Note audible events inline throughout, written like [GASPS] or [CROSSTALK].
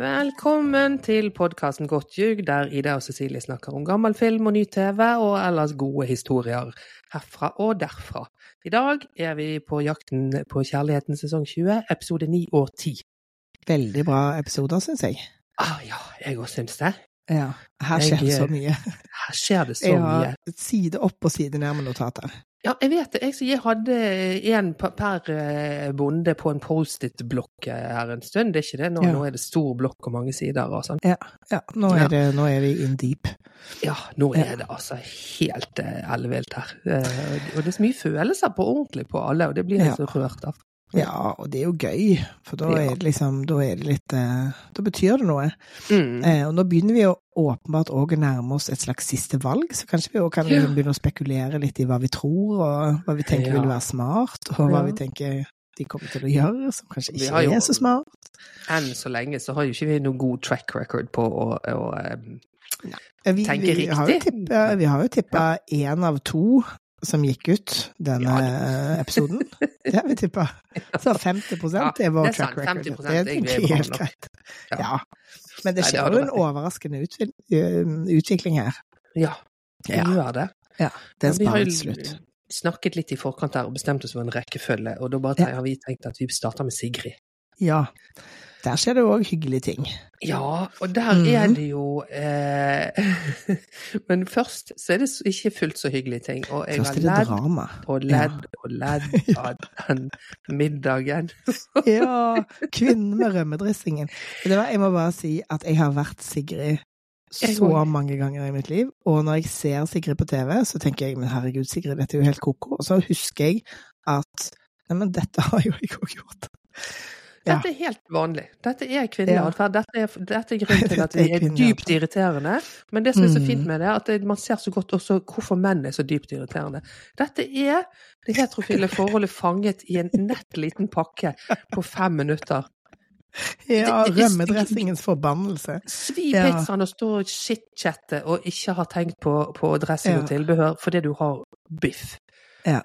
Velkommen til podkasten Godt ljug, der Ida og Cecilie snakker om gammel film og ny TV, og ellers gode historier herfra og derfra. I dag er vi på jakten på kjærligheten sesong 20, episode 9 og 10. Veldig bra episoder, syns jeg. Ah, ja, jeg òg syns det. Ja, her skjer det så mye. Her skjer det så Jeg mye. har side opp og side ned med notater. Ja, jeg vet det. Jeg, jeg hadde én per eh, bonde på en Post-It-blokk eh, her en stund. Det er ikke det nå. Ja. Nå er det stor blokk og mange sider og sånn. Ja, nå Ja. er, det, nå er vi in deep. Ja, nå Ja. er det altså helt eh, ellevilt her. Og det er så mye følelser på ordentlig på alle, og det blir jeg Ja. så rørt av. Ja, og det er jo gøy, for da Ja. er det liksom Da er det litt eh, Da betyr det noe. Mm. Eh, og nå begynner vi jo åpenbart òg å nærme oss et slags siste valg, så kanskje vi òg kan Ja. begynne å spekulere litt i hva vi tror, og hva vi tenker Ja. vil være smart, og hva vi tenker de kommer til å gjøre, som kanskje ikke jo- er så smart. Enn så lenge så har jo ikke vi noen god track record på å, å um, Vi, tenke vi, har jo riktig. vi har jo tippa én av to som gikk ut denne Ja, episoden. [LAUGHS] Det har vi tippa. Så 50 Ja, er vår er track record. Det er er helt greit. Ja. Men det skjer jo en overraskende øh, utvikling her. Ja, det gjør det. Ja, det jo til slutt. snakket litt i forkant der og bestemt oss for en rekkefølge, og da bare Ja. har vi tenkt at vi starter med Sigrid. Ja. Der skjer det òg hyggelige ting. Ja, og der mm. er det jo eh, [LAUGHS] Men først så er det ikke fullt så hyggelige ting. Og jeg Først er det ledd drama. og ledd og ledd av den middagen. [LAUGHS] Ja, kvinnen med rømmedressingen. Du jeg må bare si at jeg har vært Sigrid så mange ganger i mitt liv, og når jeg ser Sigrid på TV, så tenker jeg men herregud, Sigrid, dette er jo helt ko-ko. Og så husker jeg at nei, men dette har jo jeg òg gjort. Dette er helt vanlig. Dette er kvinnelig atferd. Dette, dette er grunnen til [LAUGHS] at vi er dypt irriterende. Men det som er så Mm. fint med det, er at man ser så godt også hvorfor menn er så dypt irriterende. Dette er det heterofile [LAUGHS] forholdet fanget i en nett liten pakke på fem minutter. Ja, rømmedressingens forbannelse. Svi pizzaen og stå og chit-chatte og ikke ha tenkt på, på dressing og tilbehør fordi du har biff. Ja.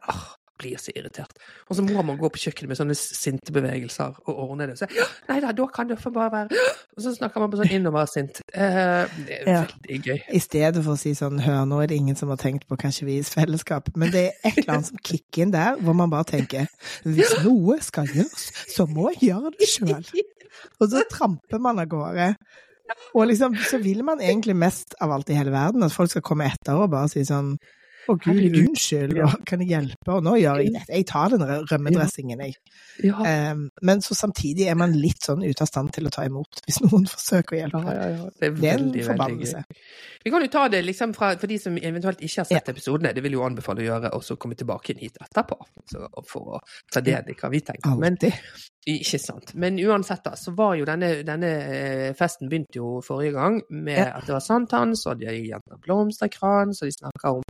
Blir så irritert. Og så må man gå på kjøkkenet med sånne sinte bevegelser og ordne det. Så, nei da, da kan det bare være Og så snakker man på sånn innoversint. Eh, det er Ja. veldig gøy. I stedet for å si sånn hør, nå er det ingen som har tenkt på kanskje vi i fellesskap, men det er et eller annet som kicker inn der, hvor man bare tenker hvis noe skal gjøres, så må jeg gjøre det sjøl. Og så tramper man av gårde. Og liksom, så vil man egentlig mest av alt i hele verden at folk skal komme etter og bare si sånn å gud, Herregud. unnskyld, ja. kan jeg hjelpe? Og nå gjør jeg det. Jeg tar den rømmedressingen, jeg. Ja. Um, men så samtidig er man litt sånn ute av stand til å ta imot, hvis noen [LAUGHS] forsøker å hjelpe. ja, ja. Det er Det er en veldig, veldig forbannelse. Vi kan jo ta det liksom fra, for de som eventuelt ikke har sett episodene. Det vil jo anbefale å gjøre, og så komme tilbake inn hit etterpå. Så, for å ta del i hva vi tenker. Men Ikke sant. Men uansett, da, så var jo denne, denne eh, festen begynte jo forrige gang med Ja. at det var sankthans, og de jentene blomsterkrans, og de snakker om,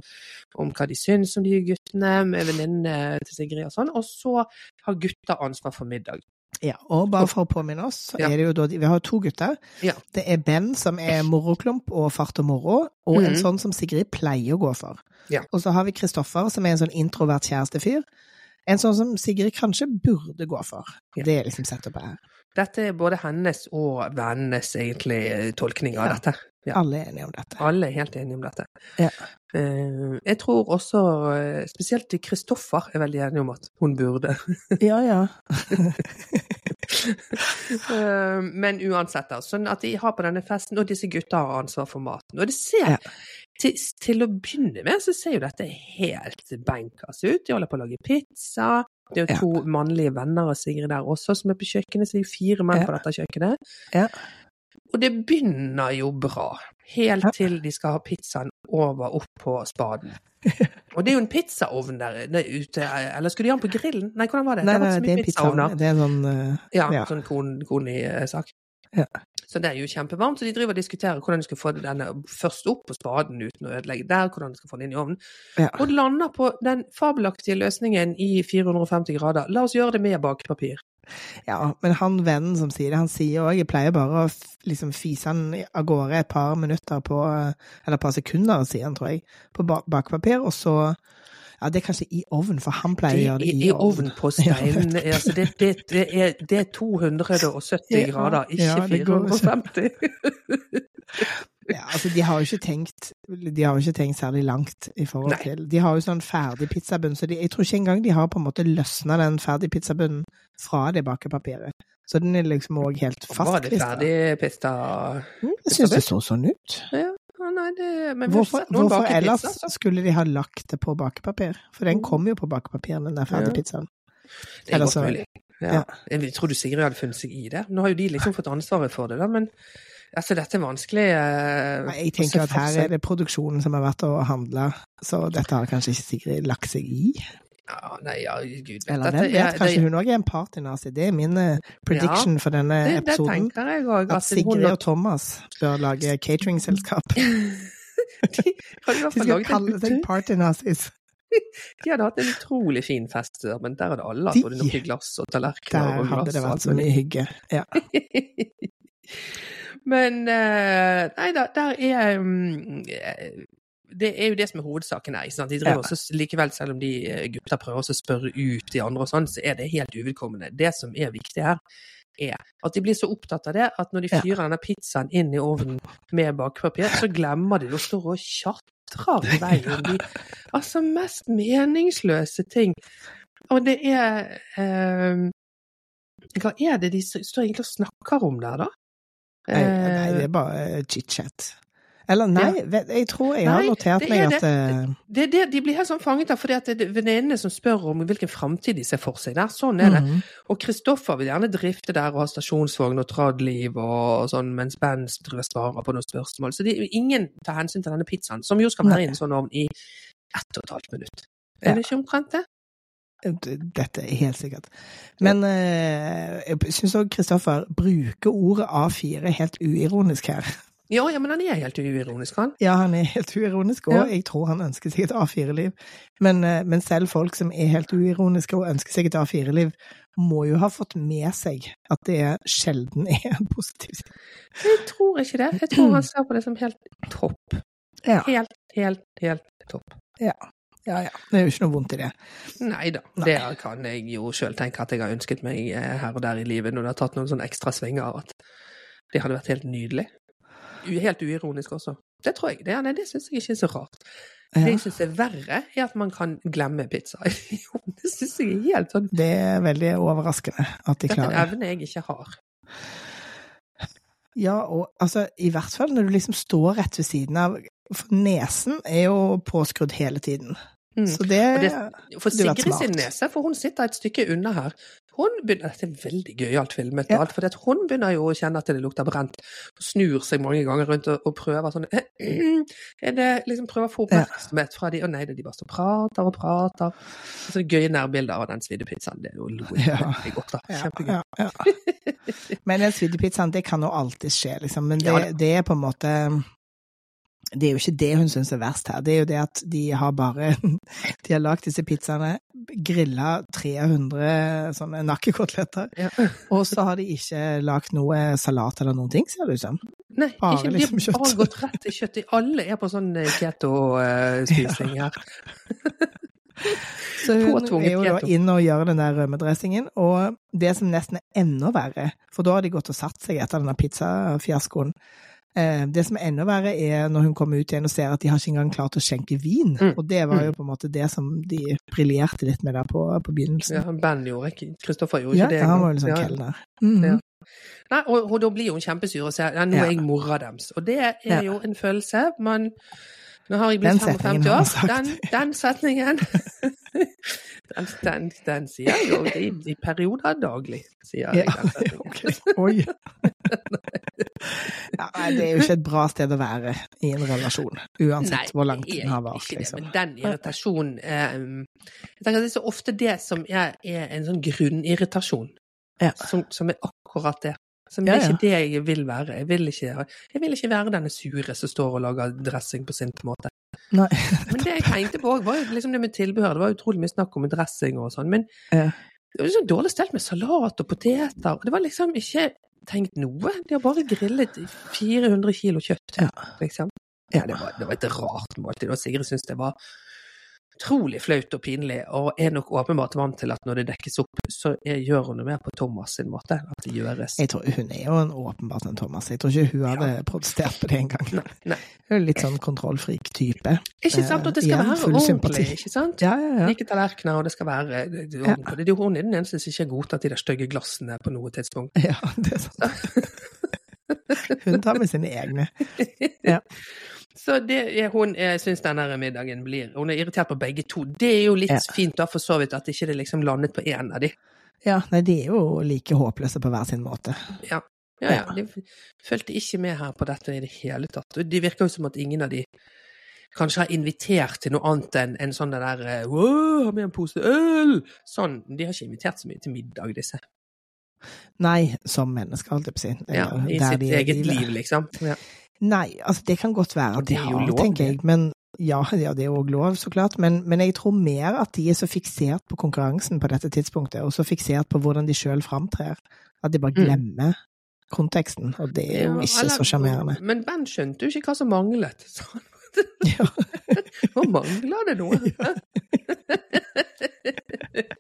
om hva de syns om de guttene, med venninnene til Sigrid og sånn. Og så har gutter ansvar for middag. Ja, og bare for å påminne oss, så Ja. er det jo da Vi har to gutter. Ja. Det er Ben som er moroklump og fart og moro, og en Mhm. sånn som Sigrid pleier å gå for. Ja. Og så har vi Kristoffer som er en sånn introvert kjærestefyr. En sånn som Sigrid kanskje burde gå for. Ja. Det er liksom setupet her. Dette er både hennes og vennenes egentlig tolkning av Ja. dette. Ja. Alle er enige om dette. Alle er helt enige om dette. Ja. Eh, Jeg tror også eh, spesielt Kristoffer er veldig enig om at hun burde. [LAUGHS] Ja, ja. Eh, Men uansett, da. Sånn at de har på denne festen, og disse gutta har ansvar for maten. Og det ser Ja. til, til å begynne med, så ser jo dette helt bankas ut. De holder på å lage pizza. Det er jo Ja. to mannlige venner av Sigrid der også, som er på kjøkkenet, så det er jo fire menn Ja. på dette kjøkkenet. Ja. Og det begynner jo bra, helt Ja. til de skal ha pizzaen over opp på spaden. [LAUGHS] Og det er jo en pizzaovn der, der ute, eller skulle de ha den på grillen? Nei, hvordan var det? Nei, det var nei, det er en pizzaovn. Det er en sånn uh, Ja, Ja. sånn kon- koni-sak. Ja. Så det er jo kjempevarmt, så de driver og diskuterer hvordan de skal få denne først opp på spaden uten å ødelegge der, hvordan de skal få den inn i ovnen. ja. Og lander på den fabelaktige løsningen i 450 grader. La oss gjøre det med bakepapir. Ja, men han vennen som sier det, han sier òg Jeg pleier bare å liksom fise han av gårde et par minutter på Eller et par sekunder, sier han, tror jeg, på bakepapir, og så Ja, det er kanskje i ovn, for han pleier å gjøre det i i ovn på [LAUGHS] stein. Altså det, det, det, er, det er 270 Ja, grader, ikke ja, det 450. [LAUGHS] Ja, altså, de har jo ikke tenkt De har jo ikke tenkt særlig langt i forhold Nei. til De har jo sånn ferdig pizzabunn, så de, jeg tror ikke engang de har på en måte løsna den ferdig pizzabunnen fra det bakepapiret. Så den er liksom òg helt Var det ferdig pista? Mm, Jeg syns det så sånn ut. Ja, det Men Hvorfor, hvorfor ellers pizza, skulle de ha lagt det på bakepapir? For den Mm. kommer jo på bakepapir, den der ferdigpizzaen. Ja. pizzaen. det er godt mulig. Ja. Jeg tror du Sigrid hadde funnet seg i det. Nå har jo de liksom fått ansvaret for det, da, men altså, dette er vanskelig eh, Nei, jeg tenker at her er det produksjonen som har vært og handla, så dette har kanskje ikke Sigrid lagt seg i. ja, Nei, ja, gud Eller dette hvem vet, kanskje hun òg er en partynazi. Det er min prediction prediction for denne det, det episoden. jeg også At Sigrid og Thomas bør lage cateringselskap. [LAUGHS] de De skal kalle seg partynazis. [LAUGHS] de hadde hatt en utrolig fin fest, der, men der hadde alle hatt både noen glass og tallerkener Der hadde det vært så mye hygge. Ja. [LAUGHS] Men eh, Nei da, der er eh, Det er jo det som er hovedsaken her. De driver Ja. også, likevel, selv om de eh, gutta prøver å spørre ut de andre, og sånn, så er det helt uvedkommende. Det som er viktig her, er at de blir så opptatt av det at når de Ja. fyrer denne pizzaen inn i ovnen med bakepapir, så glemmer de det og står og tjatrer i veien. de altså mest meningsløse ting. Og det er eh, Hva er det de står egentlig og snakker om der, da? Nei, nei, det Eh, er bare chit-chat. Eller nei, vet- jeg tror jeg har notert meg at det. det, er det, de blir helt sånn fanget av at det er venninnene som spør om hvilken framtid de ser for seg der. Sånn er det. mhm. Og Kristoffer vil gjerne drifte der og ha stasjonsvogn og tradliv og sånn, mens Ben svarer på noen spørsmål. Så det, ingen tar hensyn til denne pizzaen, som jo skal være i en sånn ovn i ett og et halvt minutt. Er det ikke omtrent det? Dette er helt sikkert. Men eh, jeg syns òg Kristoffer bruker ordet A4 helt uironisk her. [LAUGHS] Ja, ja, men han er helt uironisk, han. Ja, han er helt uironisk, og Ja. jeg tror han ønsker seg et A4-liv. Men, eh, men selv folk som er helt uironiske og ønsker seg et A4-liv, må jo ha fått med seg at det sjelden er en positiv ting. Jeg tror ikke det. Jeg tror han ser på det som helt topp. Ja, Helt, helt, helt topp. ja, ja. ja, Det er jo ikke noe vondt i det. Nei da, det kan jeg jo sjøl tenke at jeg har ønsket meg eh, her og der i livet når det har tatt noen sånne ekstra svinger. At det hadde vært helt nydelig. Helt uironisk også. Det tror jeg. Det, nei, det syns jeg ikke er så rart. Det jeg syns er verre, er at man kan glemme pizza. [LAUGHS] Det syns jeg er helt sånn det er veldig overraskende at de klarer Dette er en evne jeg ikke har. Ja, og altså, i hvert fall når du liksom står rett ved siden av For nesen er jo påskrudd hele tiden. Mm. Så det, Og det- For det Sigrid sin nese, for hun sitter et stykke unna her. Hun begynner, Dette er veldig gøyalt filmet, Ja. for hun begynner jo å kjenne at det lukter brent. Snur seg mange ganger rundt og, og prøver sånn [CLEARS THROAT] er det, liksom Prøver å få oppmerksomhet fra de, og nei, det er de bare og prater og prater. Og det er gøye nærbilder av den svidepizzaen. Det er jo veldig godt av. Kjempegøy. ja, ja. [LAUGHS] Men den sviddepizzaen, det kan jo alltid skje, liksom. Men det, da. det er på en måte Det er jo ikke det hun syns er verst her. Det er jo det at de har bare [LAUGHS] De har lagd disse pizzaene, grilla 300 sånne nakkekoteletter, Ja. og så har de ikke lagd noe salat eller noen ting, ser det ut som. Nei, Bare ikke, de liksom har kjøtt. gått rett til kjøtt. Alle er på sånn keto-spising [LAUGHS] her. Så hun er jo da inn og gjør den der rømmedressingen, og det som nesten er enda verre, for da har de gått og satt seg etter denne pizzafiaskoen. Eh, det som er enda verre, er når hun kommer ut igjen og ser at de har ikke engang klart å skjenke vin. Mm. Og det var jo på en måte det som de briljerte litt med der på, på begynnelsen. Ja, Ben gjorde ikke Kristoffer gjorde Ja, ikke det. han var jo liksom Ja. kelner. Mhm. Ja. Nei, og, og da blir hun kjempesur og sier ja, nå er jeg mora deres. Og det er jo en følelse man Nå har jeg blitt 55 år. Den, den setningen [LAUGHS] den, den, den sier jeg jo i, i perioder daglig, sier jeg. Ja, setningen. [LAUGHS] Oi. [LAUGHS] Ja, nei, det er jo ikke et bra sted å være i en relasjon, uansett hvor langt den har vart. Liksom. Men den irritasjonen eh, Jeg tenker at det er så ofte det som er, er en sånn grunnirritasjon, Ja. som, som er akkurat det. Som Ja, er ikke det jeg vil være. Jeg vil ikke, jeg vil ikke være denne sure som står og lager dressing på sin måte. Nei. [LAUGHS] Men det jeg tenkte på òg, var liksom det med tilbehør. Det var utrolig mye snakk om dressing og sånn. Men Ja. det var liksom dårlig stelt med salat og poteter. Det var liksom ikke tenkt noe. De har bare grillet 400 kilo kjøtt, Ja. liksom. Ja, det var, det var et rart måltid. Og Sigrid syntes det var utrolig flaut og pinlig, og er nok åpenbart vant til at når det dekkes opp, så er, gjør hun det mer på Thomas sin måte. At det gjøres. Jeg tror Hun er jo en, åpenbart en Thomas. Jeg tror ikke hun hadde protestert på det engang. Hun er litt sånn kontrollfrik-type. Ikke sant? Og det skal Eh, være ordentlig, sympati. ikke sant? Ja, ja, ja. Like tallerkener, og det skal være ordentlig. det, Ja. Hun er den eneste som ikke har godtatt de der stygge glassene på noe tidspunkt. Ja, det er sant. [LAUGHS] Hun tar med sine egne. [LAUGHS] Så det hun syns denne middagen blir Hun er irritert på begge to. Det er jo litt Ja. fint da, for så vidt, at ikke det liksom landet på én av de. Ja, nei, de er jo like håpløse på hver sin måte. Ja. Ja, ja. De fulgte ikke med her på dette i det hele tatt. Det virker jo som at ingen av de kanskje har invitert til noe annet enn en sånn det der Wow, ha med en pose øl! Sånn. De har ikke invitert så mye til middag, disse. Nei, som mennesker, holdt jeg på å si. Ja, I sitt eget liv, liksom. Ja. Nei, altså det kan godt være at de det er jo lov, tenker jeg. Men ja, ja det er òg lov, så klart. Men, men jeg tror mer at de er så fiksert på konkurransen på dette tidspunktet, og så fiksert på hvordan de sjøl framtrer, at de bare Mm. glemmer konteksten. Og det er jo Ja, ikke eller- så sjarmerende. Men Ben skjønte jo ikke hva som manglet. Så Ja. [LAUGHS] Hva mangler det nå? [LAUGHS]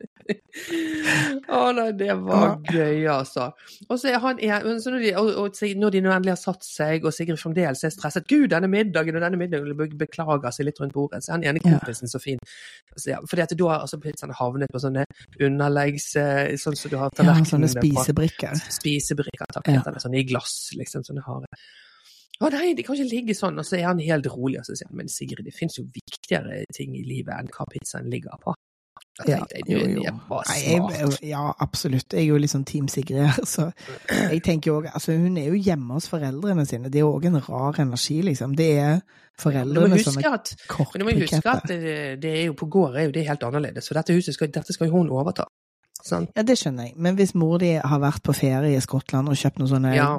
[LAUGHS] Å nei, det var gøy, altså. Og så er han så når, de, og, og, når de nå endelig har satt seg, og Sigrid fremdeles er stresset 'Gud, denne middagen og denne middagen' beklager seg litt rundt bordet, så er han ene kompisen så fin. Så, fordi at da har altså pizzaen havnet på sånne underleggs... eh, Sånn som du har ja, sånne tallerkenene på. spisebrikker. Spisebrikker, takk. Ja. heter Sånn i glass, liksom. Sånne harde. Å nei, de kan ikke ligge sånn. Og så er han helt rolig, og så sier han men Sigrid, det finnes jo viktigere ting i livet enn hva pizzaen ligger på. Ja, tenkte jeg, jo, jo. det var Nei, jeg, ja, absolutt. Jeg er jo litt sånn Team Sigrid her, så jeg tenker jo òg Altså, hun er jo hjemme hos foreldrene sine. Det er jo òg en rar energi, liksom. Det er foreldrene som er men du må huske at det, det er jo på gård er jo det helt annerledes, så dette huset skal, dette skal hun overta. Sant? Ja, det skjønner jeg. Men hvis mor di har vært på ferie i Skottland og kjøpt noen sånne Ja.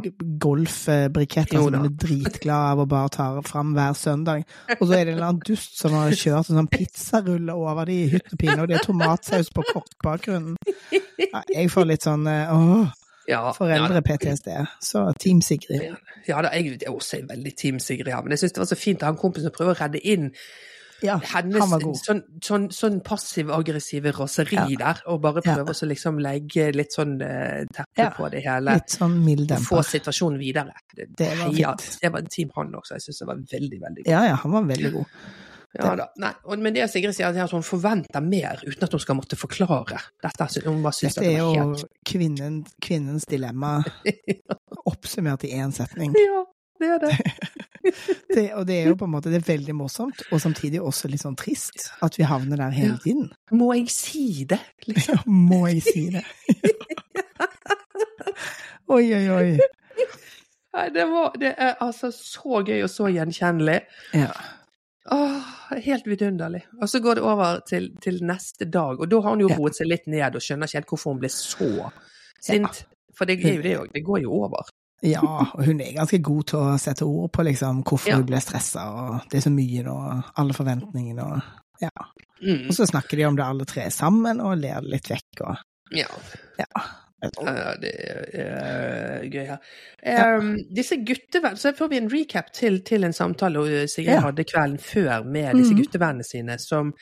golfbriketter som hun er dritglad av og bare tar fram hver søndag, og så er det en eller annen dust som har kjørt en sånn pizzarulle over de i hytt og pine, og det er tomatsaus på korkbakgrunnen. Ja, Jeg får litt sånn eh, åh, Ja, foreldre-PTSD. Så Team Sigrid. Ja, ja da, jeg er også veldig Team Sigrid ja. men jeg syns det var så fint at han kompisen prøver å redde inn Ja, hennes han var god. sånn, sånn, sånn passiv-aggressive raseri Ja. der, og bare Ja. prøve å liksom legge litt sånn uh, teppe Ja, på det hele. Litt sånn mild Og få situasjonen videre. Det, Det var fint. Det var en team han også, jeg syns det var veldig, veldig god. Ja, ja, han var veldig god. Ja, da. Nei, og, men det Sigrid sier, er at hun forventer mer uten at hun skal måtte forklare. Dette, hun bare synes Dette det er jo helt kvinnen, kvinnens dilemma [LAUGHS] oppsummert i én setning. Ja, det er det. [LAUGHS] [LAUGHS] Det, og det er jo på en måte det veldig morsomt, og samtidig også litt sånn trist at vi havner der hele Ja. tiden. Må jeg si det? Liksom. Ja, må jeg si det? [LAUGHS] Oi, oi, oi. Nei, det, var, det er altså så gøy og så gjenkjennelig. Ja. Åh, helt vidunderlig. Og så går det over til, til neste dag, og da har hun jo Ja. roet seg litt ned og skjønner ikke helt hvorfor hun ble så sint. For det er jo det òg, det går jo over. Ja, og hun er ganske god til å sette ord på liksom hvorfor Ja. hun ble stressa, og det er så mye nå, alle forventningene og Ja. Mm. Og så snakker de om det alle tre sammen, og ler det litt vekk, og Ja. ja. Ja, det er eh, gøy her. Um, disse guttevennene, Så får vi en recap til, til en samtale uh, Sigrid Ja. hadde kvelden før med disse mm. guttevennene sine, som,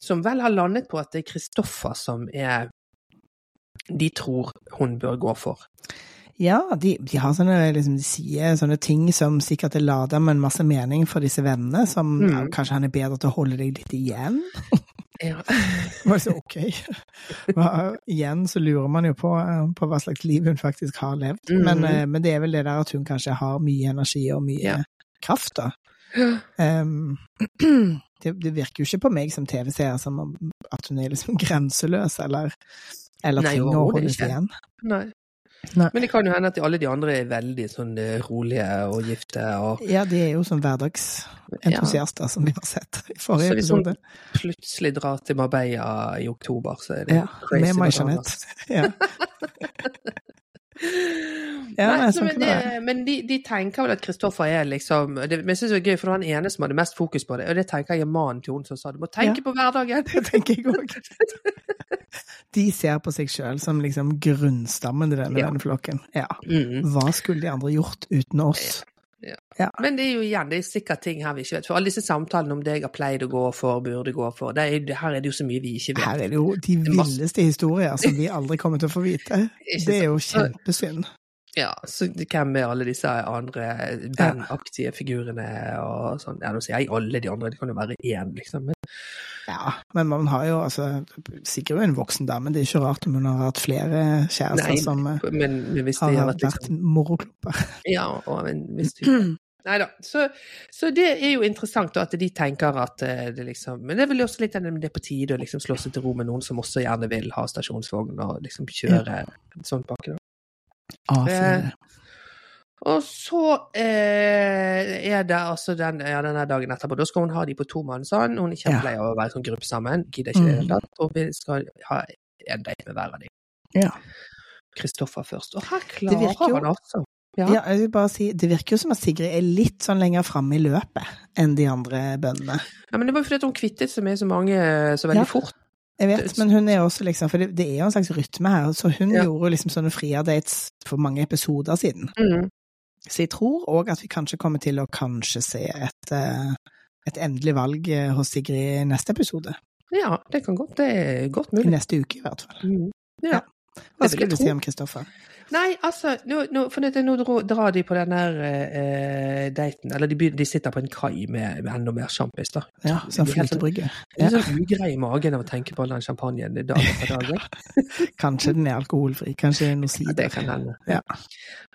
som vel har landet på at det er Kristoffer som er de tror hun bør gå for. Ja, de, de har sånne, liksom, de sier sånne ting som sikkert er lada med en masse mening for disse vennene, som Mm. ja, kanskje han er bedre til å holde deg litt igjen. Ja. [LAUGHS] Var så ok. Hva, igjen så lurer man jo på, eh, på hva slags liv hun faktisk har levd. Mm. Men, eh, men det er vel det der at hun kanskje har mye energi og mye Ja. kraft, da. Um, [CLEARS THROAT] det, det virker jo ikke på meg som TV-seer som at hun er liksom [LAUGHS] grenseløs, eller, eller trenger å holdes igjen. Nei. Nei. Men det kan jo hende at alle de andre er veldig sånn eh, rolige og gifte og Ja, de er jo sånn hverdagsentusiaster, som vi har sett i forrige episode. Så hvis hun plutselig drar til Marbella i oktober, så er det Ja, crazy. med bananas. Jeanette. Ja. [LAUGHS] [LAUGHS] Ja, Nei, så, sånn men det men de, de tenker vel at Kristoffer er liksom det, Men jeg synes det er gøy, for det var han ene som hadde mest fokus på det, og det tenker jeg er mannen til hun som sa du må tenke Ja. på hverdagen. [LAUGHS] Det tenker jeg òg. De ser på seg sjøl som liksom grunnstammen i denne Ja. venneflokken. Ja. Mm. Hva skulle de andre gjort uten oss? Ja. Men det er jo igjen, det er sikkert ting her vi ikke vet. For alle disse samtalene om det jeg har pleid å gå for, burde gå for, det er, her er det jo så mye vi ikke vet. Her er det jo de villeste historier som vi aldri kommer til å få vite. [LAUGHS] Det er jo kjempesynd. Ja, så hvem er alle disse andre bandaktige figurene og sånn? Ja, nå sier jeg alle de andre, det kan jo være én, liksom. Men, Ja, men man har jo altså er jo en voksen dame, det er ikke rart om hun har hatt flere kjærester Nei, som eh, men, men har vært vært liksom moroklumper. Ja, og men hvis du [CLEARS THROAT] Nei da. Så, så det er jo interessant at de tenker at eh, det liksom Men det er vel også litt det er på tide å liksom slå seg til ro med noen som også gjerne vil ha stasjonsvogn og liksom kjøre sånn pakke. da. A4. Og så eh, er det altså den, ja, denne dagen etterpå. Da skal hun ha de på tomannshånd. Hun er kjempelei av å være sånn gruppe sammen. Gidder ikke i det hele tatt. Og vi skal ha en date med hver av dem. Ja. Kristoffer først. Og her klarer han altså. Ja. Ja, jeg vil bare si, Det virker jo som at Sigrid er litt sånn lenger framme i løpet enn de andre bøndene. Ja, men det var jo fordi hun kvittet seg med så mange så veldig Ja. fort. Jeg vet, men hun er også liksom For det, det er jo en slags rytme her. Så hun Ja. gjorde jo liksom sånne frier-dates for mange episoder siden. Mm. Så jeg tror òg at vi kanskje kommer til å kanskje se et, eh, et endelig valg eh, hos Sigrid i neste episode. Ja, det kan godt. Det er godt mulig. I neste uke, i hvert fall. Mm. Ja. Hva skulle du si om Kristoffer? Nei, altså, nå, nå, dette, nå drar de på den der eh, daten, eller de, de sitter på en kai med, med enda mer sjampis, da. Ja, De er helt sånn- flytebrygge. Er sånn ugrei i magen av å tenke på all den champagnen dag [LAUGHS] etter dag. [LAUGHS] Kanskje den er alkoholfri, kanskje noe Ja, sider. det kan hende. Ja.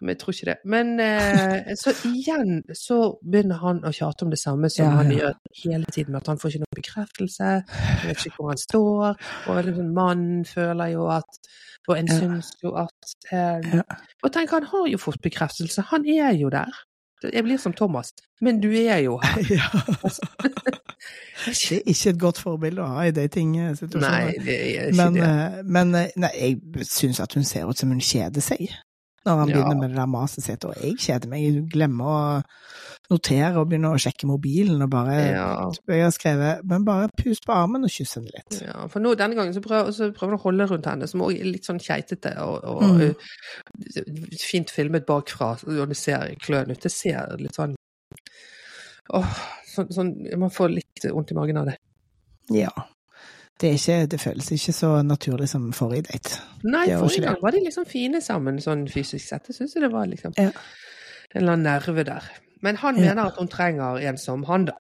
Men jeg tror ikke det. Men eh, så igjen så begynner han å tjate om det samme som Ja, han gjør hele tiden, med at han får ikke noen bekreftelse, han vet ikke hvor han står, og liksom, mannen føler jo at Og en Ja. syns jo at eh, Ja. Og tenk, han har jo fått bekreftelse, han er jo der. Jeg blir som Thomas, men du er jo her. [LAUGHS] Ja. [LAUGHS] Det er ikke et godt forbilde å ha i datingsituasjoner. er Men, eh, men eh, nei, jeg syns at hun ser ut som hun kjeder seg når han Ja. begynner med det der maset sitt, og jeg kjeder meg. Jeg glemmer å notere og begynner å sjekke mobilen og bare Ja. Jeg har skrevet Men bare pust på armen og kyss henne litt. Ja, for nå, denne gangen så prøver, så prøver han å holde rundt henne, som òg er litt sånn keitete og, og Mm. uh, fint filmet bakfra, og det ser kløn ut. Det ser litt sånn Åh, sånn, sånn Man får litt vondt i magen av det. Ja. Det, er ikke, det føles ikke så naturlig som forrige date. Nei, forrige gang var de liksom fine sammen, sånn fysisk sett. Jeg syns det var liksom Ja. en eller annen nerve der. Men han Ja. mener at hun trenger en som han, da.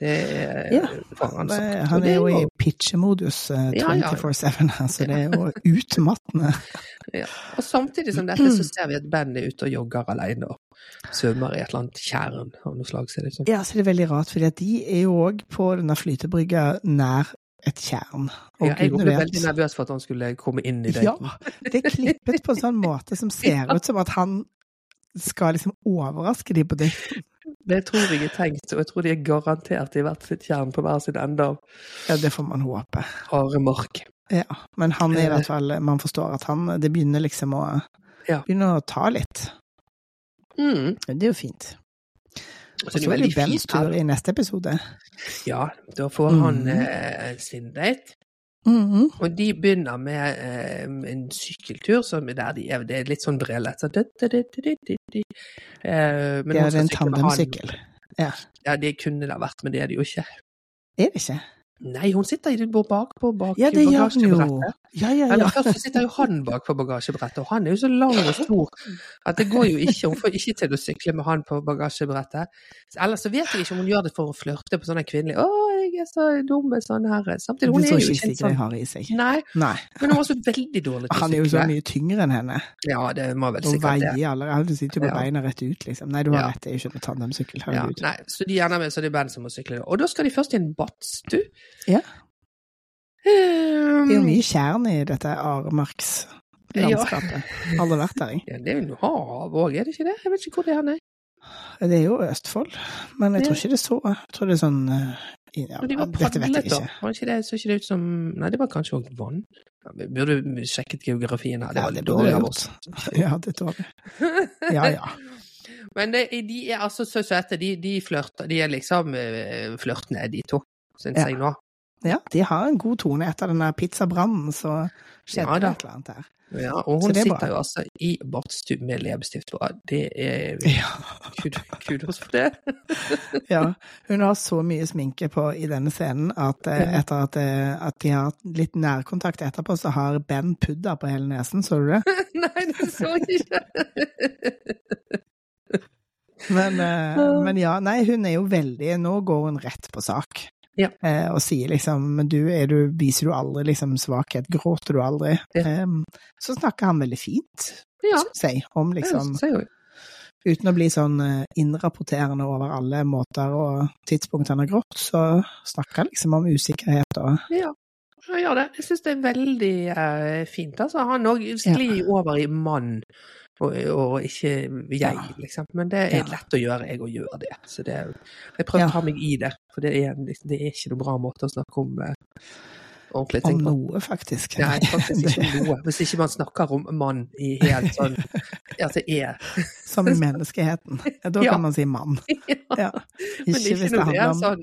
Det er Ja. han. Han er jo i pitchemodus eh, Ja, ja. 24-7, så det er jo [LAUGHS] utmattende. Ja. Og samtidig som dette så ser vi at Ben er ute og jogger alene og svømmer i et eller annet tjern av noe slag, ser det ut som. Ja, så det er veldig rart, fordi de er jo òg på denne flytebrygga nær et tjern. Ja, jeg ble veldig nervøs for at han skulle komme inn i Ja, det er klippet på en sånn måte som [LAUGHS] ser ut som at han skal liksom overraske de på det. Det tror jeg er tenkt, og jeg tror de er garantert i hvert sitt tjern på hver sin ende av Ja, det får man håpe. Aremark. Ja, men han er i hvert fall Man forstår at han Det begynner liksom å Ja. Begynner å ta litt. Mm. Det er jo fint. Og så er det Bens tur i neste episode. Ja, da får han Mhm. eh, sin date. Mhm. Og de begynner med eh, en sykkeltur som er der de er, det er litt sånn brellet. Så. Eh, Det er en tandemsykkel. Ja. Ja, det kunne det ha vært, men det er det jo ikke. Er det ikke? Nei, hun sitter i det bak på bak Ja, det gjør hun jo. Ja, Ja, ja, Eller først sitter jo han bak på bagasjebrettet, og han er jo så lang og stor at det går jo ikke. Hun får ikke til å sykle med han på bagasjebrettet. Ellers så vet jeg ikke om hun gjør det for å flørte på sånne kvinnelige 'Å, er så dumme sånn her'. Samtidig, hun er jo ikke en Sigrid sånn har i seg. Nei, Nei. men hun var så veldig dårlig til å Han er jo så mye tyngre enn henne. Ja, det må vel sikkert det. veier allerede, Du sitter jo på Ja. beina rett ut, liksom. Nei, du har Ja. rett, det er jo ikke noe tandemsykkel. Ja, nei, så de ender med så det er Ben som må sykle. Og da skal de først i en badstue. Ja. Um, Det er jo mye tjern i dette Aremarkslandskapet. Alle vært der, jeg. Ja, det er jo noe hav òg, er det ikke det? Jeg vet ikke hvor det er hen. Det er jo Østfold, men jeg tror ikke det er så Jeg tror det er sånn eh, ja, de var padlet, da. Var ikke det, så ikke det ut som Nei, det var kanskje òg vann. Burde vi burde sjekket geografien her. Det Ja, var det litt dårlig av oss. Ja, det tror jeg. Ja, ja. [LAUGHS] Men det, de er altså så søte. De, de flørter. De er liksom uh, flørtende, de to, syns Ja. jeg nå. Ja, de har en god tone etter den der pizzabrannen, så skjedde Ja, det et eller annet der. Ja, og hun det er bra. sitter jo altså i badstue med leppestift på. Det er Ja. kudos for det. [LAUGHS] ja. Hun har så mye sminke på i denne scenen at eh, etter at, eh, at de har litt nærkontakt etterpå, så har Ben pudder på hele nesen, så du det? [LAUGHS] Nei, det så jeg ikke. Men, eh, men ja, nei, hun er jo veldig Nå går hun rett på sak. Ja. Eh, og sier liksom du, du, viser du aldri liksom svakhet? Gråter du aldri? Ja. Eh, så snakker han veldig fint, Ja, syns jeg, om liksom jeg. Uten å bli sånn eh, innrapporterende over alle måter og tidspunkt han har grått, så snakker han liksom om usikkerhet og Ja, han gjør det. Jeg syns det er veldig eh, fint. Altså, han òg sklir over i mann, og, og ikke jeg, liksom. Men det er lett å gjøre, jeg å gjøre det. Så det jeg prøver å ta meg i det, for det er, liksom- det er ikke noen bra måte å snakke om ordentlig ordentlige ting om noe, faktisk. Nei, faktisk ikke [LAUGHS] noe. Hvis ikke man snakker om mann i helt sånn At det er Som i menneskeheten. Ja, Da Ja. kan man si mann. [LAUGHS] Ja. Men Ikke ikke hvis det er handler om sånn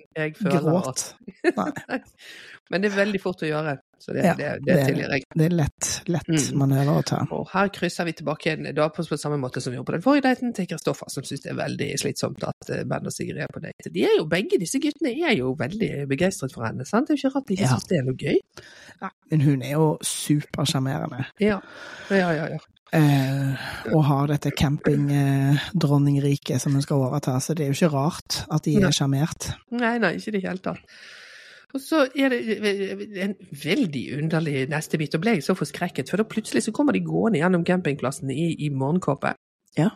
gråt. Nei, [LAUGHS] Men det er veldig fort å gjøre, så det, Ja, det, det det- tilgir jeg. det er lett, lett Mm. manøver å ta. Og her krysser vi tilbake igjen da på, på samme måte som vi gjorde på den forrige daten, til Kristoffer, som syns det er veldig slitsomt at eh, Ben og Sigrid er på date. De er jo, begge disse guttene er jo veldig begeistret for henne, sant? Det er jo ikke rart de ikke Ja. syns det er noe gøy. Ja, men hun er jo supersjarmerende. Ja, ja, ja. ja. Eh, og har dette campingdronningriket som hun skal overta, så det er jo ikke rart at de er sjarmert. Nei, nei, ikke i det hele tatt. Og så er det en veldig underlig neste bit. Og ble jeg så forskrekket, for da plutselig så kommer de gående gjennom campingplassen i, i morgenkåpe. Ja.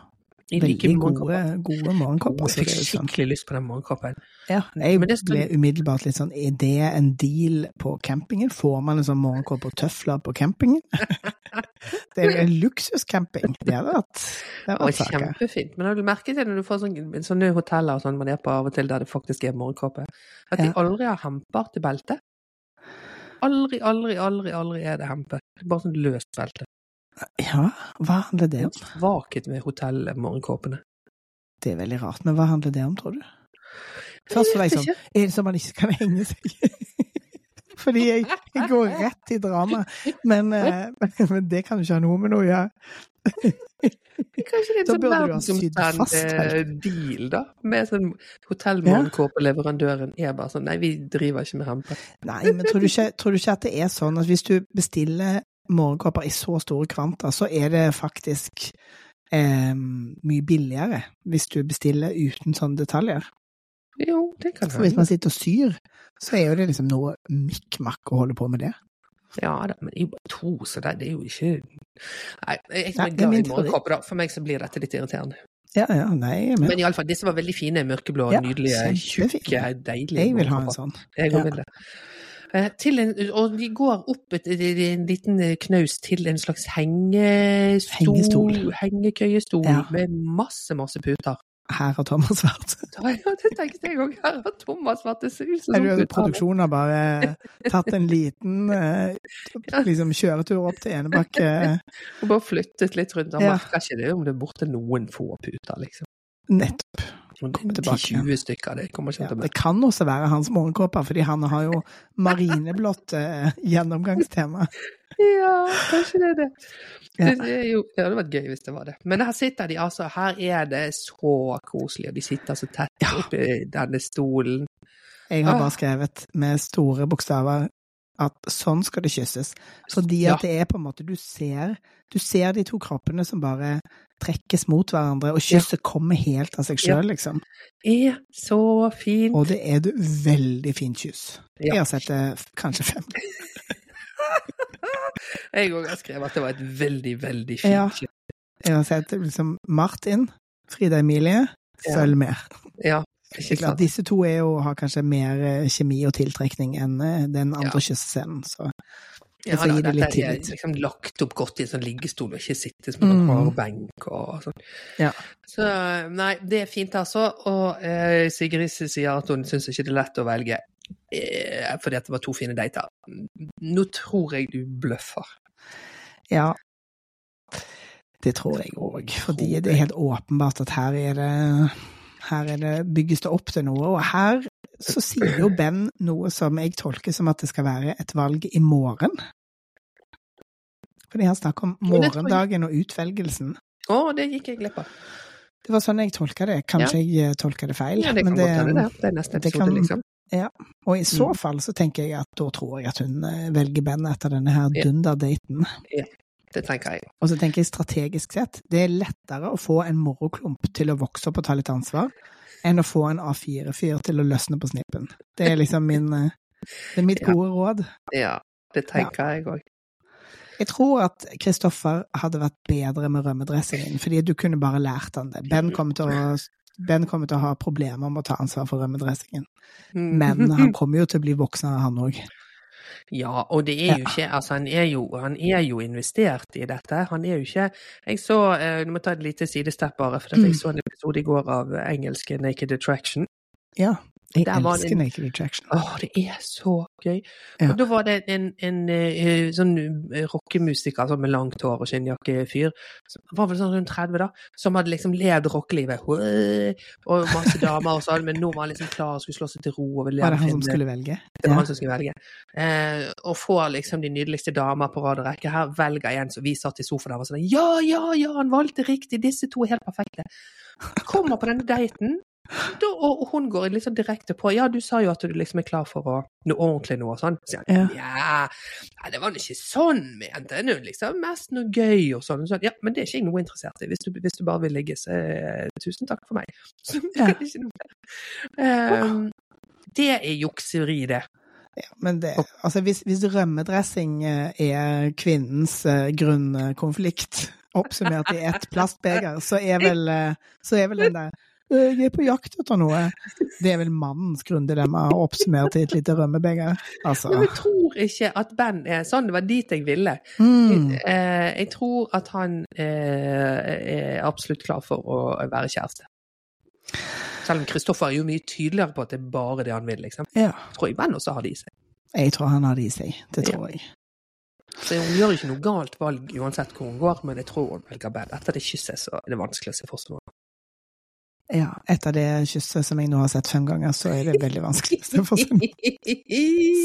Veldig gode, gode morgenkopper. Jeg fikk sånn. skikkelig lyst på den morgenkoppen. Ja, jeg Men det skal- ble umiddelbart litt sånn Er det en deal på campingen? Får man en sånn morgenkopp og tøfler på campingen? [LAUGHS] det er jo en luksuscamping. Det hadde vært, det hadde var vært kjempefint. Men har du merket det når du får sånne, sånne hoteller og sånn man er på av og til der det faktisk er morgenkåpe, at de aldri har hemper til beltet? Aldri, aldri, aldri, aldri er det hempe. Det er bare sånn løst belte. Ja, hva handler det om? Vaket med hotellmorgenkåpene. Det er veldig rart, men hva handler det om, tror du? Først var jeg sånn, er det så man ikke kan henge seg? [LAUGHS] Fordi jeg, jeg går rett i drama, men, eh, [LAUGHS] men det kan jo ikke ha noe med noe å gjøre. [LAUGHS] Kanskje det er en sånn verdensomspennende deal, da? Med sånn hotellmorgenkåpeleverandøren er bare sånn Nei, vi driver ikke med hamper. Nei, men tror du, ikke, tror du ikke at det er sånn at hvis du bestiller morgenkåper i så store kvanta, så er det faktisk eh, mye billigere hvis du bestiller uten sånne detaljer? Jo, det kan For hvis man sitter og syr, så er jo det liksom noe mikk-makk å holde på med det. Ja da, men det er jo bare to, så det, det er jo ikke Nei, jeg som er glad i morgenkåper, da. For meg så blir dette litt irriterende. Ja, ja, nei, men. Men iallfall, disse var veldig fine, mørkeblå, Ja, nydelige, tjukke, deilige Jeg vil ha en sånn. Jeg Ja. òg vil det. Eh, en, og vi går opp et, en liten knaus til en slags hengestol, Hengestol. hengekøyestol, Ja. med masse, masse puter. Her har Thomas vært. [LAUGHS] Ja, det tenkte jeg òg. Her har Thomas vært det ser ut som Er puter. produksjonen har bare tatt en liten [LAUGHS] eh, liksom kjøretur opp til Enebakke. Og bare flyttet litt rundt. Han Ja. merker ikke det om det er borte noen få puter, liksom. Nettopp. Kommer tilbake igjen. 10-20 stykker, det kommer ikke Ja, til å det kan også være hans morgenkåper, fordi han har jo marineblått eh, gjennomgangstema. [LAUGHS] Ja, kanskje det er det. Ja. Det, jo, det hadde vært gøy hvis det var det. Men her sitter de altså, her er det så koselig, og de sitter så tett Ja. oppi denne stolen. Jeg har Ah. bare skrevet med store bokstaver at sånn skal det kysses. Fordi at det er på en måte Du ser, du ser de to kroppene som bare trekkes mot hverandre, og kysset kommer helt av seg sjøl, liksom. Er så fint. Og det er et veldig fint kyss. Ja. Jeg har sett det kanskje fem [LAUGHS] Jeg òg har skrevet at det var et veldig, veldig fint Ja. kyss. Jeg har sett liksom Martin, Frida Emilie, følg med. Ja, klart, disse to er jo, har kanskje mer eh, kjemi og tiltrekning enn eh, den andre Ja. kyssescenen, så Ja, da, det litt er liksom lagt opp godt i en sånn liggestol, og ikke sitte som en Mm. hard benk og sånn. Ja. Så nei, det er fint, altså. Og eh, Sigrid sier at hun syns ikke det er lett å velge eh, fordi at det var to fine dater. Nå tror jeg du bløffer. Ja. Det tror jeg òg, fordi det er helt åpenbart at her er det her er det, bygges det opp til noe, og her så sier jo Ben noe som jeg tolker som at det skal være et valg i morgen. Fordi han snakker om morgendagen og utvelgelsen. Å, det gikk jeg glipp av. Det var sånn jeg tolka det. Kanskje jeg eh, tolka det feil. Ja, det kan godt hende, det. Det er neste episode, kan- liksom. Og i så Mm. fall så tenker jeg at da tror jeg at hun eh, velger Ben etter denne her Ja. dunderdaten. Det tenker jeg. Og så tenker jeg strategisk sett, det er lettere å få en moroklump til å vokse opp og ta litt ansvar, enn å få en A4-fyr til å løsne på snippen. Det er liksom min eh, Det er mitt Ja. gode råd. Ja, det tenker jeg òg. Jeg tror at Kristoffer hadde vært bedre med rømmedressingen, fordi du kunne bare lært han det. Ben kommer til å, ben kommer til å ha problemer med å ta ansvar for rømmedressingen, Mm. men han [LAUGHS] kommer jo til å bli voksen, han òg. Ja, og det er jo ikke Altså, han er jo, han er jo investert i dette. Han er jo ikke Jeg så eh, Du må ta et lite sidestepp bare, for jeg Mm. så en episode i går av engelske Naked Attraction. Ja. Jeg elsker en- Naked Attraction. Åh, det er så gøy. Ja. Og da var det en, en en sånn eh, rockemusiker altså med langt hår og skinnjakke-fyr, som var vel sånn rundt 30 da, som hadde liksom levd rockelivet, og masse damer og sånn, men nå var han liksom klar og skulle slå seg til ro og ville Var det han som skulle velge? det var Ja. han som skulle velge. Eh, og får liksom de nydeligste damer på rad og rekke. Her velger en som vi satt i sofaen der og var sånn Ja, ja, ja, han valgte riktig, disse to er helt perfekte. Kommer på denne daten, da, og hun går litt sånn direkte på Ja, du sa jo at du liksom er klar for å noe ordentlig nå og sånn. Så sier han ja, ja, det var ikke sånn ment, det er jo liksom mest noe gøy og sånn. Og sånn. Ja, men det er ikke jeg noe interessert i. Hvis du, hvis du bare vil ligge, så eh, tusen takk for meg. [LAUGHS] Så, Ja. ikke noe. Eh, det er jukseri, det. Ja, men det, altså hvis, hvis rømmedressing eh, er kvinnens eh, grunnkonflikt, oppsummert i ett plastbeger, så er [LAUGHS] vel, så er vel den der «Øh, jeg er på jakt etter noe. Det er vel mannens grunndilemma oppsummert i et lite rømmebeger. Altså. Men jeg tror ikke at Ben er sånn. Det var dit jeg ville. Mm. Eh, jeg tror at han eh, er absolutt klar for å være kjæreste. Selv om Kristoffer er jo mye tydeligere på at det er bare det han vil, liksom. Ja. Tror jeg Ben også har det i seg. Jeg tror han har det i seg. Det tror jeg. Så hun gjør ikke noe galt valg uansett hvor hun går, men jeg tror hun velger Ben. Etter det kysset så er det vanskelig å se for seg noe. Ja, etter det kysset som jeg nå har sett fem ganger, så er det veldig vanskelig å få sånn.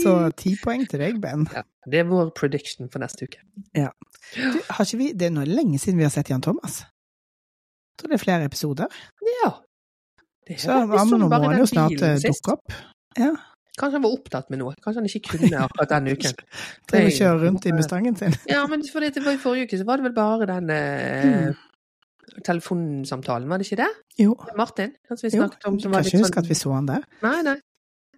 Så ti poeng til deg, Ben. ja, Det er vår prediction for neste uke. Du, har ikke vi, det er nå lenge siden vi har sett Jan Thomas. Jeg tror det er flere episoder. Ja. Det Så ja, men nå må jo snart eh, dukke opp. Ja. Kanskje han var opptatt med noe. Kanskje han ikke kunne akkurat denne uken. [LAUGHS] Trenger å kjøre rundt i Mustangen sin. Ja, men for det var i forrige uke, så var det vel bare den eh, telefonsamtalen, var det ikke det? Jo, Martin? han som vi snakket om, som var var litt huske sånn at vi så han der. Nei, nei.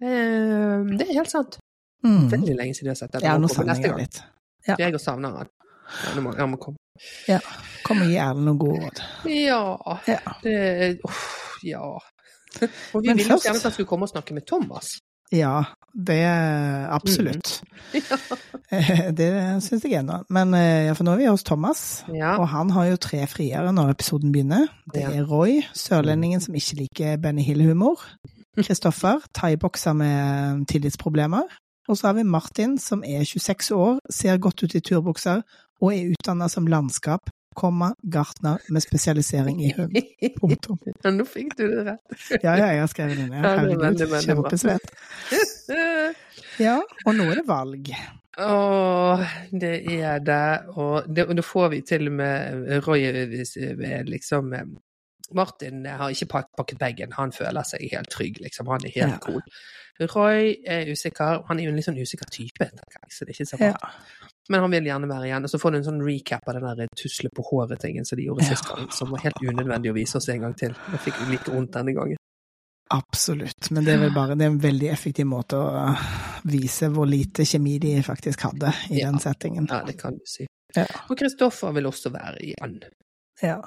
Eh, det er helt sant. Mm. Veldig lenge siden vi har sett den. Ja, Han nå savner jeg litt. Ja. Jeg òg savner han. Ja, nå må, han må komme. Kom og gi Erlend noen gode råd. Ja, Ja. det Uff, ja. [LAUGHS] Og vi Men ville først- gjerne at han skulle komme og snakke med Thomas. Ja, det absolutt. Ja. [LAUGHS] Det syns jeg ennå. Men eh, ja, for nå er vi hos Thomas, ja. og han har jo tre friere når episoden begynner. Det er Roy, sørlendingen som ikke liker Benny Hill-humor. Kristoffer, thaibokser med tillitsproblemer. Og så har vi Martin, som er 26 år, ser godt ut i turbukser og er utdanna som landskap, komma, gartner med spesialisering i hund. Punktum. [LAUGHS] Ja, nå fikk du det rett. Ja, ja, jeg har skrevet det ned. Er Herregud, bra. kjempesvett. [LAUGHS] Ja, og nå er det valg. Åh, det er det. Og det, og da får vi til og med Roy eh, liksom eh, Martin har ikke pakket bagen, han føler seg helt trygg, liksom. Han er helt Ja. cool. Roy er usikker. Han er jo en litt sånn usikker type, tenker jeg, så det er ikke så Ja. Men han vil gjerne være igjen. Og så får du en sånn recap av den der tusle på håret-tingen som de gjorde Ja. sist gang, som var helt unødvendig å vise oss en gang til. Jeg fikk like vondt denne gangen. Absolutt, men det er vel bare det er en veldig effektiv måte å uh, vise hvor lite kjemi de faktisk hadde i Ja. den settingen. Ja, det kan du si. Ja. Og Kristoffer vil også være igjen. Ja.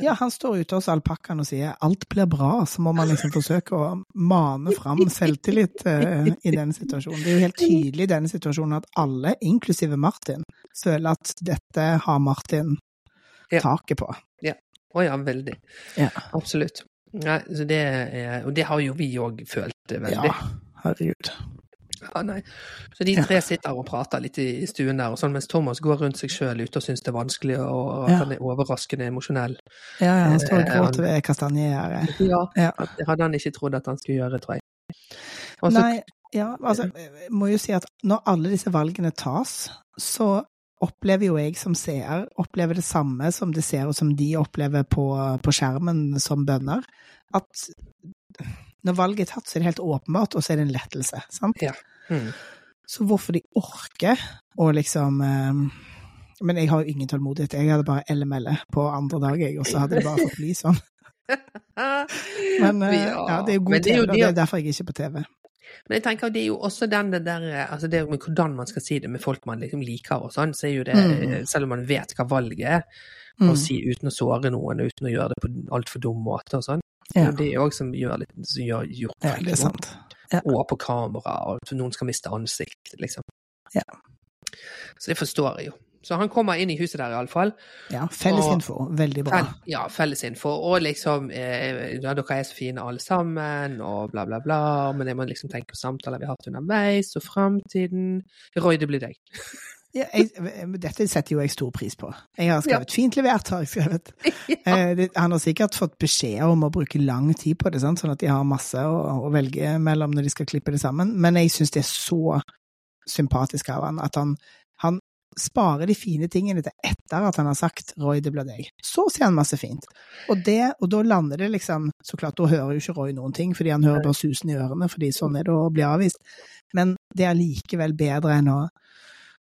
Ja, han står ute hos alpakkaen og sier 'alt blir bra', så må man liksom forsøke å mane fram selvtillit uh, i denne situasjonen. Det er jo helt tydelig i denne situasjonen at alle, inklusive Martin, føler at dette har Martin Ja. taket på. Å ja, veldig. Ja. Absolutt. Nei, så det er, og det har jo vi òg følt eh, veldig. Ja, herregud. Ja, nei. Så de tre sitter og prater litt i stuen der, og sånn, mens Thomas går rundt seg sjøl ute og syns det er vanskelig, og at Ja. han er overraskende emosjonell. Ja, ja, han står og Eh, gråter ved kastanjegjerdet. Ja, Ja. det hadde han ikke trodd at han skulle gjøre, tror jeg. Også, Nei, ja, altså, jeg må jo si at når alle disse valgene tas, så opplever jo jeg som seer, opplever det samme som de ser og som de opplever på, på skjermen som bønder. At når valget er tatt, så er det helt åpenbart, og så er det en lettelse. Sant? Mm. Så hvorfor de orker å liksom eh, Men jeg har jo ingen tålmodighet. Jeg hadde bare LML på andre dag, jeg, og så hadde det bare fått bli sånn. [LAUGHS] Men eh, ja, det er jo god det er jo TV, og det- det er derfor jeg ikke er på TV. Men jeg tenker det er jo også den det der Altså det med hvordan man skal si det med folk man liksom liker og sånn, så er jo det Mm. Selv om man vet hva valget er, Mm. å si uten å såre noen, og uten å gjøre det på altfor dum måte og sånn. Ja. Det er òg som gjør litt som gjør gjort ja, det er sant. Ja. Og på kamera, og noen skal miste ansikt, liksom. Ja. Så det forstår jeg jo. Så han kommer inn i huset der iallfall. Ja, fellesinfo. Veldig bra. Fel, ja, fellesinfo. Og liksom eh, ja, Dere er så fine alle sammen, og bla, bla, bla. Men jeg må liksom tenke på samtaler vi har hatt underveis, og framtiden. Roy, det blir deg. [LAUGHS] Ja, jeg, dette setter jo jeg stor pris på. Jeg har skrevet fint levert, har jeg skrevet. [LAUGHS] Eh, han har sikkert fått beskjed om å bruke lang tid på det, sant? sånn at de har masse å, å velge mellom når de skal klippe det sammen. Men jeg syns det er så sympatisk av han at han, han sparer de fine tingene til etter at han har sagt 'Roy, det blir deg'. Så sier han masse fint. Og, det, og da lander det liksom Så klart, da hører jo ikke Roy noen ting, fordi han hører bare susen i ørene, fordi sånn er det å bli avvist. Men det er likevel bedre enn å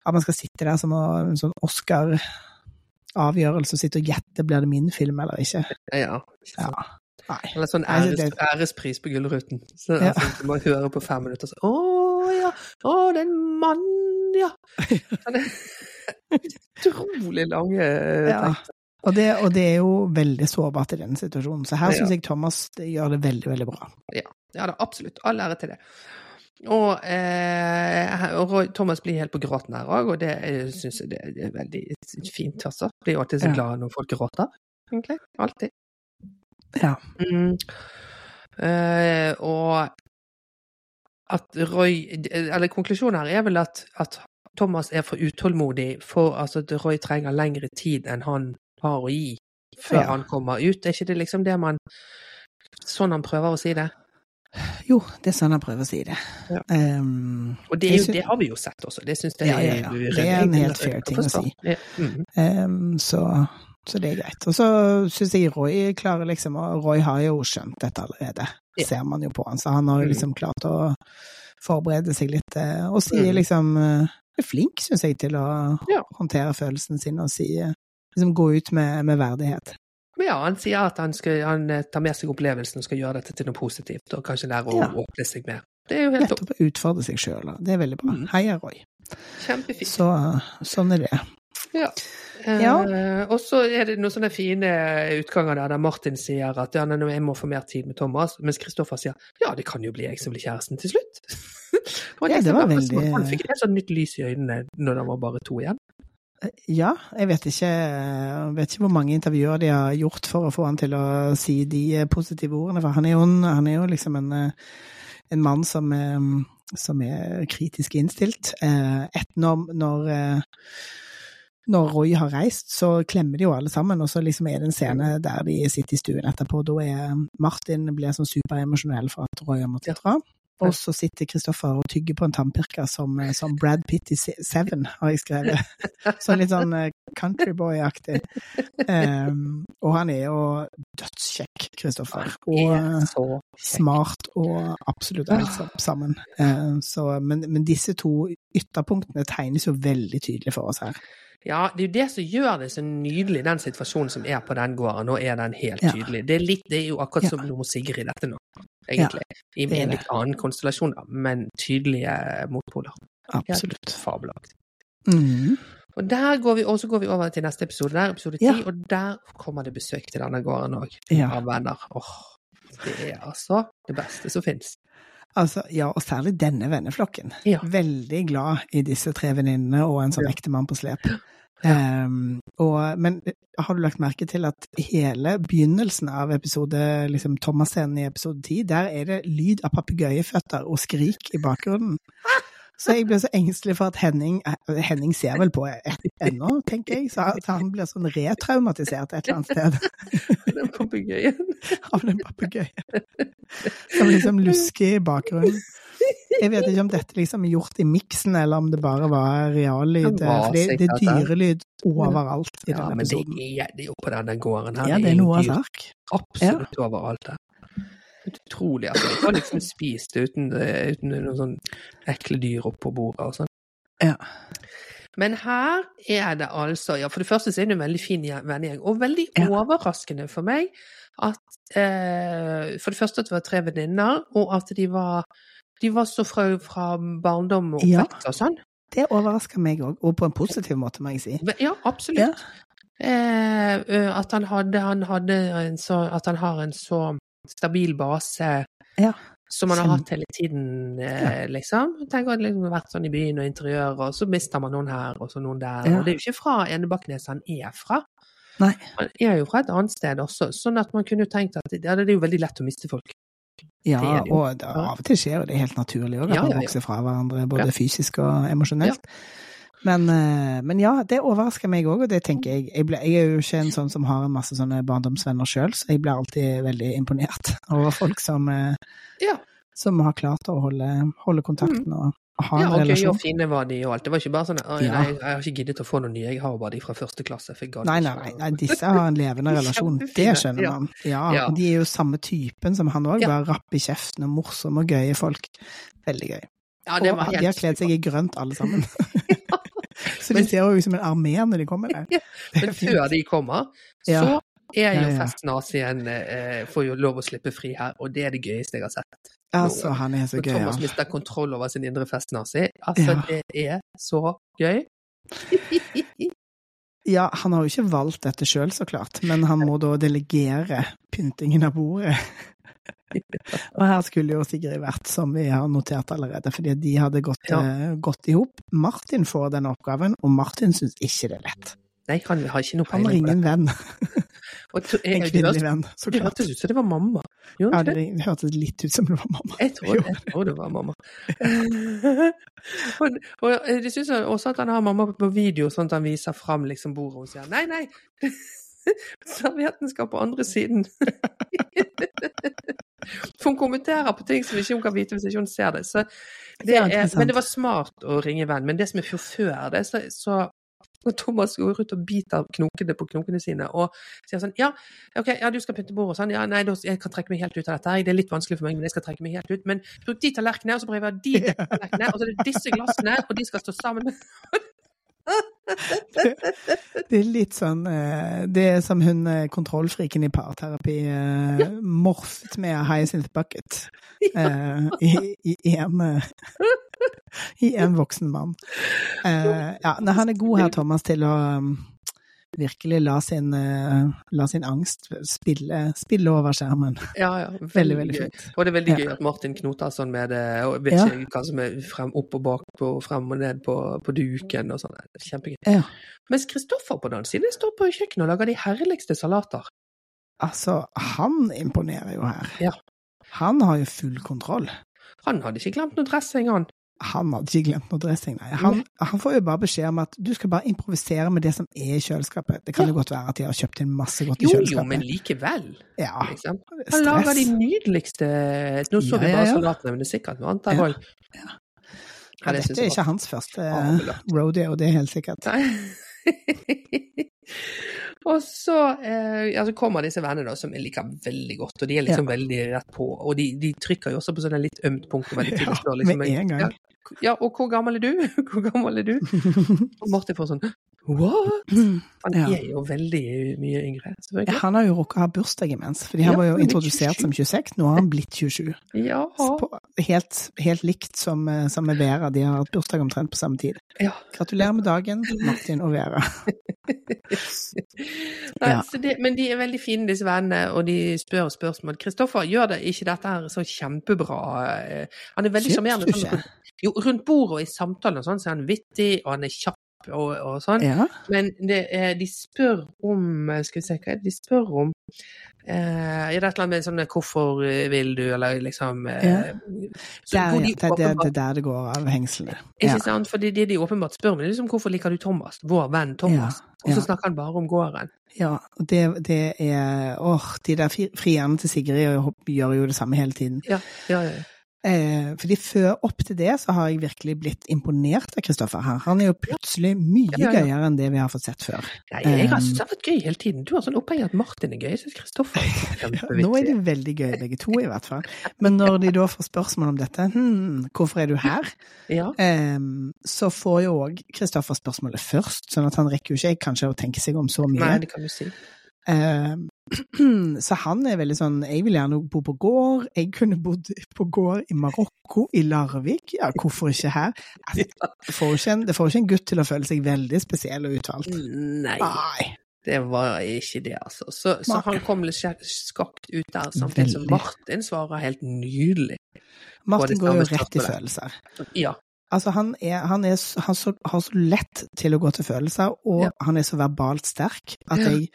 at man skal sitte der som en sånn Oscar-avgjørelse og sitte og gjette blir det min film eller ikke. Ja. ikke Ja. Nei. Eller sånn Nei, æres, det- ærespris på Gullruten. Så Ja. altså, man hører på fem minutter sånn Å ja, å, det er en mann, ja. [LAUGHS] Sånn, [LAUGHS] Utrolig lange Ja. tekster. Og det, og det er jo veldig sårbart i denne situasjonen. Så her Ja. syns jeg Thomas gjør det veldig, veldig bra. Ja da, absolutt. All ære til det. Og, eh, og Thomas blir helt på gråten her òg, og det syns jeg det er veldig fint, altså. Blir alltid så glad når folk gråter, egentlig. Alltid. Ja. Mm. Eh, og at Roy Eller konklusjonen her er vel at, at Thomas er for utålmodig, for altså, at Roy trenger lengre tid enn han har å gi før Ja. han kommer ut. Er ikke det liksom det man Sånn han prøver å si det? Jo, det er sånn han prøver å si det. Ja. Um, Og det, jo, det har vi jo sett også. Det syns jeg Ja, ja, ja. Det er en helt fair ting å si. Mm. um, så, så det er greit. Og så syns jeg Roy klarer liksom Og Roy har jo skjønt dette allerede, Ja. ser man jo på han. Så han har jo Mm. liksom klart å forberede seg litt, eh, og sier Mm. liksom eh, Er flink, syns jeg, til å håndtere følelsene sine og si eh, Liksom gå ut med, med verdighet. Men ja, han sier at han, skal, han eh, tar med seg opplevelsen og skal gjøre dette til noe positivt, og kanskje lære å Ja. åpne seg mer. Det er jo helt topp. Nettopp å utfordre seg sjøl. Det er veldig bra. Mm. Heia Roy. Kjempefint. Så sånn er det. Ja. Ja. Eh, og så er det noen sånne fine utganger der, der Martin sier at ja, nei, jeg må få mer tid med Thomas, mens Kristoffer sier ja, det kan jo bli jeg som blir kjæresten til slutt. [LAUGHS] Ja, det var veldig- Han fikk et sånn nytt lys i øynene når det var bare to igjen. Ja, jeg vet ikke, jeg vet ikke hvor mange intervjuer de har gjort for å få han til å si de eh, positive ordene, for han er jo, han er jo liksom en, eh, en mann som, eh, som er kritisk innstilt. Eh, Et, når, når, eh, når Roy har reist, så klemmer de jo alle sammen, og så liksom er det en scene der de sitter i stuen etterpå. Da er Martin blir sånn superemosjonell for at Roy har måttet dra. Og så sitter Kristoffer og tygger på en tannpirker som, eh, som Brad Pitt i Seven, har jeg skrevet. [LAUGHS] Sånn litt sånn eh, countryboy-aktig. Um, og han er jo dødskjekk, Kristoffer. Og så kjekk. smart og absolutt alt sammen. Um, så, men, men disse to ytterpunktene tegnes jo veldig tydelig for oss her. Ja, det er jo det som gjør det så nydelig, den situasjonen som er på den gården. Nå er den helt tydelig. Det er, litt, det er jo akkurat som som Lomo Sigrid dette nå, egentlig. I en litt annen konstellasjon, da, men tydelige motpoler. Absolutt. Fabelaktig. Mm. Og der går vi, og så går vi over til neste episode, der, episode ti, Ja. og der kommer det besøk til denne gården òg, Ja. av venner. Åh, det er altså det beste som fins. Altså, ja, og særlig denne venneflokken. Ja. Veldig glad i disse tre venninnene og en sånn Ja. ektemann på slep. Um, og, men har du lagt merke til at hele begynnelsen av episode, liksom Thomas-scenen i episode 10, der er det lyd av papegøyeføtter og skrik i bakgrunnen. [LAUGHS] Så jeg ble så engstelig for at Henning Henning ser vel på ennå, tenker jeg. Så han blir sånn retraumatisert et eller annet sted Den papegøyen. av den papegøyen. Som liksom lusker i bakgrunnen. Jeg vet ikke om dette liksom er gjort i miksen, eller om det bare var reallyd. Det var det, det er dyrelyd overalt i Ja, denne men det men er det er jo på denne gården her. Ja, det er noe av sak. Absolutt Absolutt overalt der. Utrolig. Altså, de får liksom spist uten, eh, uten noen sånn ekle dyr oppå bordet og sånn. Ja. Men her er det altså Ja, for det første så er det en veldig fin gje- vennegjeng, og veldig Ja. overraskende for meg at eh, For det første at det var tre venninner, og at de var de var så fra, fra barndom og oppvekst og sånn. Det overrasker meg òg, og på en positiv måte, må jeg si. Ja, absolutt. Ja. Eh, at han hadde, han hadde en så At han har en så stabil base Ja. som man har hatt hele tiden, eh, liksom. Tenk at det liksom har vært sånn i byen og interiør, og så mister man noen her og så noen der. Ja. Og det er jo ikke fra Enebakknes han er fra. Nei. Han er jo fra et annet sted også, sånn at man kunne tenkt at ja, det er jo veldig lett å miste folk. Ja, og av og til skjer jo det helt naturlig òg, at man vokser fra hverandre, både fysisk og emosjonelt. Men, eh, men ja, det overrasker meg òg, og det tenker jeg jeg, ble, jeg er jo ikke en sånn som har en masse sånne barndomsvenner sjøl, så jeg blir alltid veldig imponert [LAUGHS] over folk som, eh, Ja. som har klart å holde, holde kontakten og, og ha en ja, okay, relasjon. og fine var de og alt. Det var ikke bare sånn nei, Ja. jeg, jeg har ikke giddet å få noen nye, jeg har bare de fra første klasse. Nei, nei, nei, nei, disse har en levende [LAUGHS] relasjon. Det skjønner man. Ja, Ja. de er jo samme typen som han òg, Ja. bare rapp i kjeften og morsomme og gøye folk. Veldig gøy. Ja, det Og de har kledd seg i grønt alle sammen. [LAUGHS] Så Men- de ser jo ut som en armé når de kommer der. Ja, er Men før de kommer, Ja. så er jo Fest Nazien eh, får jo lov å slippe fri her, og det er det gøyeste jeg har sett. Altså, han er så gøy. Thomas mister kontroll over sin indre festnazi. Altså, Ja. det er så gøy. Ja, han har jo ikke valgt dette sjøl, så klart, men han må da delegere pyntingen av bordet. Og her skulle jo Sigrid vært, som vi har notert allerede, fordi de hadde gått, Ja. Uh, i hop. Martin får den oppgaven, og Martin syns ikke det er lett. Nei, han har ikke noe peiling på det. ingen venn. [LAUGHS] Jeg- En kvinnelig venn, så Det hørtes ut som det var mamma. Gjorde Ja, det det, det? det hørtes litt ut som det var mamma. Jeg tror, jeg tror det var mamma. [LAUGHS] og, og de syns også at han har mamma på video, sånn at han viser fram liksom bordet og sier nei, nei. [LAUGHS] Servietten skal på andre siden. [LAUGHS] For hun kommenterer på ting som ikke hun kan vite hvis ikke hun ser det. Så det er, men det var smart å ringe venn. Men det som er før det, så, så [LAUGHS] Thomas går ut og biter knokene på knokene sine og sier sånn Ja, ok, ja, du skal pynte bordet og sånn. Ja, nei, jeg kan trekke meg helt ut av dette. Det er litt vanskelig for meg, men jeg skal trekke meg helt ut. Men bruk de tallerkenene, og så prøver jeg de tallerkenene, og så er det disse glassene, og de skal stå sammen. [LAUGHS] Det er litt sånn eh, Det er som hun eh, kontrollfriken i parterapi ja. morfet med Hyacinth Bucket ja. i, i en eh, [LAUGHS] I en voksen mann. Eh, ja, han er god her, Thomas, til å um, virkelig la sin, eh, la sin angst spille, spille over skjermen. Ja, ja. [LAUGHS] Veldig, veldig veldig fint. Og det er veldig Ja. gøy at Martin knoter sånn med det, og vet ikke hva som er frem, opp og bak på, frem og ned på, på duken og sånn. Kjempegøy. Ja. Mens Kristoffer på den siden står på kjøkkenet og lager de herligste salater. Altså, han imponerer jo her. Ja. Han har jo full kontroll. Han hadde ikke glemt noe dressing, han. Han hadde ikke glemt noe dressing, nei. Han, han får jo bare beskjed om at du skal bare improvisere med det som er i kjøleskapet. Det kan Ja. jo godt være at de har kjøpt inn masse godt i Jo, jo, men likevel. Ja, Liksom. Han lager de nydeligste Nå så Ja, vi ja, bare ja. salatene, men det er sikkert noe annet der òg. Ja. Ja, det Dette er ikke hans første eh, rodeo, det er helt sikkert. Nei. [LAUGHS] og så, eh, ja, så kommer disse vennene da, som jeg liker veldig godt, og de er liksom veldig rett på. Og de, de trykker jo også på sånne litt ømt punkt. veldig tidlig, [LAUGHS] Ja, liksom, med en gang. Ja, ja, og hvor gammel er du? [LAUGHS] Hvor gammel er du? Og Martin får sånn What? Han er jo veldig mye yngre, Ja, han har jo rukket å ha bursdag imens, fordi han var jo er introdusert 27. som 26, nå har han blitt 27. Ja. På, helt, helt likt som, eh, som med Vera, de har hatt bursdag omtrent på samme tid. ja. Gratulerer med dagen, Martin og Vera. [LAUGHS] Nei, det, men de er veldig fine, disse vennene, og de spør spørsmål. Kristoffer gjør det ikke dette her så kjempebra. eh, Han er veldig sjarmerende. Jo, rundt bordet og i samtalen og sånn, så er han vittig, og han er kjapp og, og sånn. Ja. Men det, de spør om Skal vi se, hva er det de spør om? Eh, er det et eller annet med sånn 'hvorfor vil du', eller liksom eh, Ja. så Der, hvor ja. de Det, det, det er der det går av hengslene. Ikke Ja. sant? For det de åpenbart spør om, er liksom 'hvorfor liker du Thomas'? Vår venn Thomas. Og så snakker han bare om gården. Ja, det, det er Åh, de der frierne til Sigrid gjør jo det samme hele tiden. Ja, ja, ja. Eh, fordi før opp til det så har jeg virkelig blitt imponert av Kristoffer her. Han er jo plutselig mye Ja, ja, ja. gøyere enn det vi har fått sett før. Nei, jeg har Um, syntes det har vært gøy hele tiden. Du har sånn oppheng at Martin er gøy. Jeg syns Kristoffer er [LAUGHS] nå er de veldig gøye begge to, i hvert fall. Men når de da får spørsmål om dette, hm, hvorfor er du her? Ja. Em, så får jo òg Kristoffer spørsmålet først, sånn at han rekker jo ikke kanskje å tenke seg om så mye. Nei, det kan du si. Em, [CLEARS THROAT] så han er veldig sånn Jeg vil gjerne bo på gård. Jeg kunne bodd på gård i Marokko, i Larvik. Ja, hvorfor ikke her? Altså, det, får ikke en, det får ikke en gutt til å føle seg veldig spesiell og utvalgt. Nei, Nei. det var ikke det, altså. Så, så han kom litt skak- skakt ut der, samtidig som Martin svarer helt nydelig. Martin går jo rett i følelser. Ja. Altså, han, er, han, er, han så, har så lett til å gå til følelser, og Ja. han er så verbalt sterk at jeg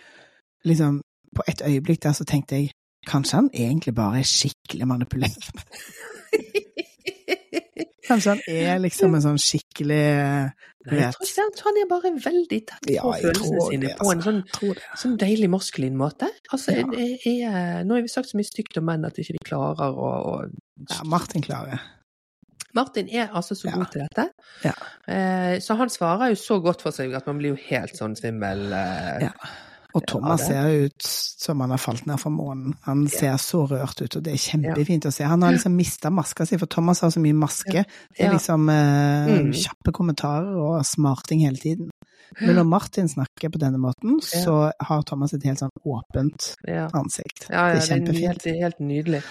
liksom På et øyeblikk der så tenkte jeg Kanskje han egentlig bare er skikkelig manipulerende? [LAUGHS] Kanskje han er liksom en sånn skikkelig Nei, jeg tror ikke det. Han er bare veldig tett på Ja, følelsene sine på en altså. sånn, sånn deilig maskulin måte. Altså, Ja. jeg, jeg, jeg, nå har vi sagt så mye stygt om menn at ikke de klarer å, å Ja, Martin klarer. Martin er altså så Ja. god til dette. Ja. Eh, så han svarer jo så godt for seg at man blir jo helt sånn svimmel. Eh, Ja. Og Thomas ser ut som han har falt ned fra månen. Han ser så rørt ut, og det er kjempefint å se. Han har liksom mista maska si, for Thomas har så mye maske. Det er liksom eh, Mm. kjappe kommentarer og smarting hele tiden. Men når Martin snakker på denne måten, så har Thomas et helt sånn åpent ansikt. Det er kjempefint. helt, det er helt nydelig.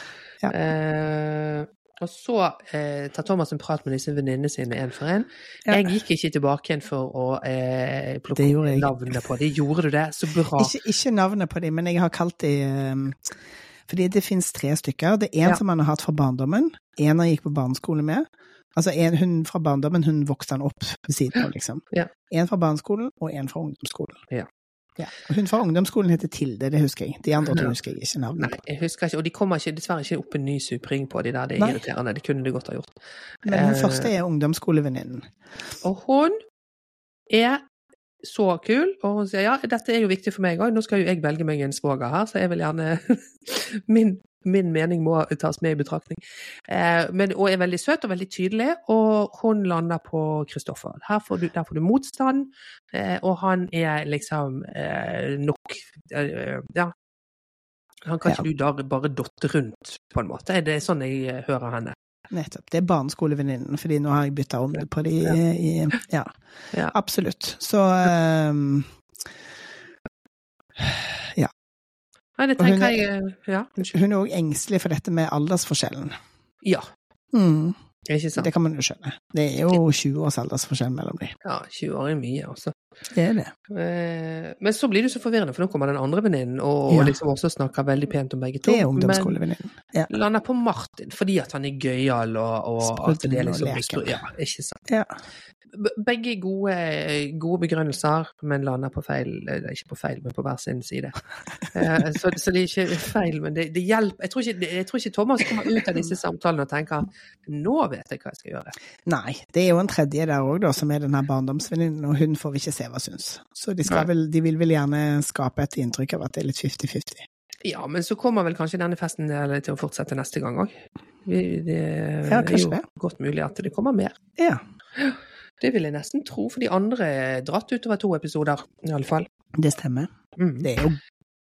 Ja. Eh, og så eh, tar Thomas en prat med disse venninnene sine én for én. Ja. Jeg gikk ikke tilbake igjen for å eh, plukke Det navnet på dem. Gjorde du det? Så bra. Ikke, ikke navnet på dem, men jeg har kalt dem Fordi det finnes tre stykker. Det er en Ja. som han har hatt fra barndommen. En han gikk på barneskole med. Altså en hun fra barndommen, hun vokste han opp ved siden av, [GASPS] liksom. Ja. En fra barneskolen, og en fra ungdomsskolen. Ja. Ja. Hun fra ungdomsskolen heter Tilde, det husker jeg. De andre Ja. husker jeg ikke navnet Nei, jeg husker ikke. Og de kommer ikke, dessverre ikke opp en ny supring på de der. Det er Nei. irriterende. Det kunne de godt ha gjort. Men hun uh, første er ungdomsskolevenninnen. Og hun er så kul, og hun sier ja, dette er jo viktig for meg òg, nå skal jo jeg velge meg en svoger her, så jeg vil gjerne [LAUGHS] min, min mening må tas med i betraktning. Eh, men, og er veldig søt og veldig tydelig, og hun lander på Kristoffer. Her får du, der får du motstand, eh, og han er liksom eh, nok eh, Ja. Han kan Ja. ikke du da bare dotte rundt, på en måte. Det er sånn jeg eh, hører henne. Nettopp. Det er barneskolevenninnen, fordi nå har jeg bytta om det på de Ja. i Ja, Ja. absolutt. Så ehm, Nei, det tenker er- jeg Ja, hun er òg engstelig for dette med aldersforskjellen. Ja, Mm. Ikke sant. Det kan man jo skjønne. Det er jo 20 års aldersforskjell mellom dem. Ja, 20 år er mye, altså. Det er det. Eh, Men så blir det så forvirrende, for nå kommer den andre venninnen og, Ja. og liksom også snakker veldig pent om begge to. Det er ungdomsskolevenninnen. Ja. Lander på Martin fordi at han er gøyal og, og at det er liksom og leken. Ja, ikke sant. Ja. Begge gode, gode begrunnelser, men lander på feil eh, Ikke på feil, men på hver sin side. [LAUGHS] Eh, Så, så det er ikke feil, men det, det hjelper. Jeg tror, ikke, jeg tror ikke Thomas kommer ut av disse samtalene og tenker nå vet jeg hva jeg skal gjøre. Nei, det er jo en tredje der òg, da, som er den her barndomsvenninnen, og hun får ikke se hva syns. Så de, skal vel, de vil vel gjerne skape et inntrykk av at det er litt 50-50. Ja, men så kommer vel kanskje denne festen til å fortsette neste gang òg. Det Ja, er kanskje jo det. godt mulig at det kommer mer. Ja, [GASPS] Det vil jeg nesten tro, for de andre er dratt utover to episoder, iallfall. det stemmer. Mm. Det er jo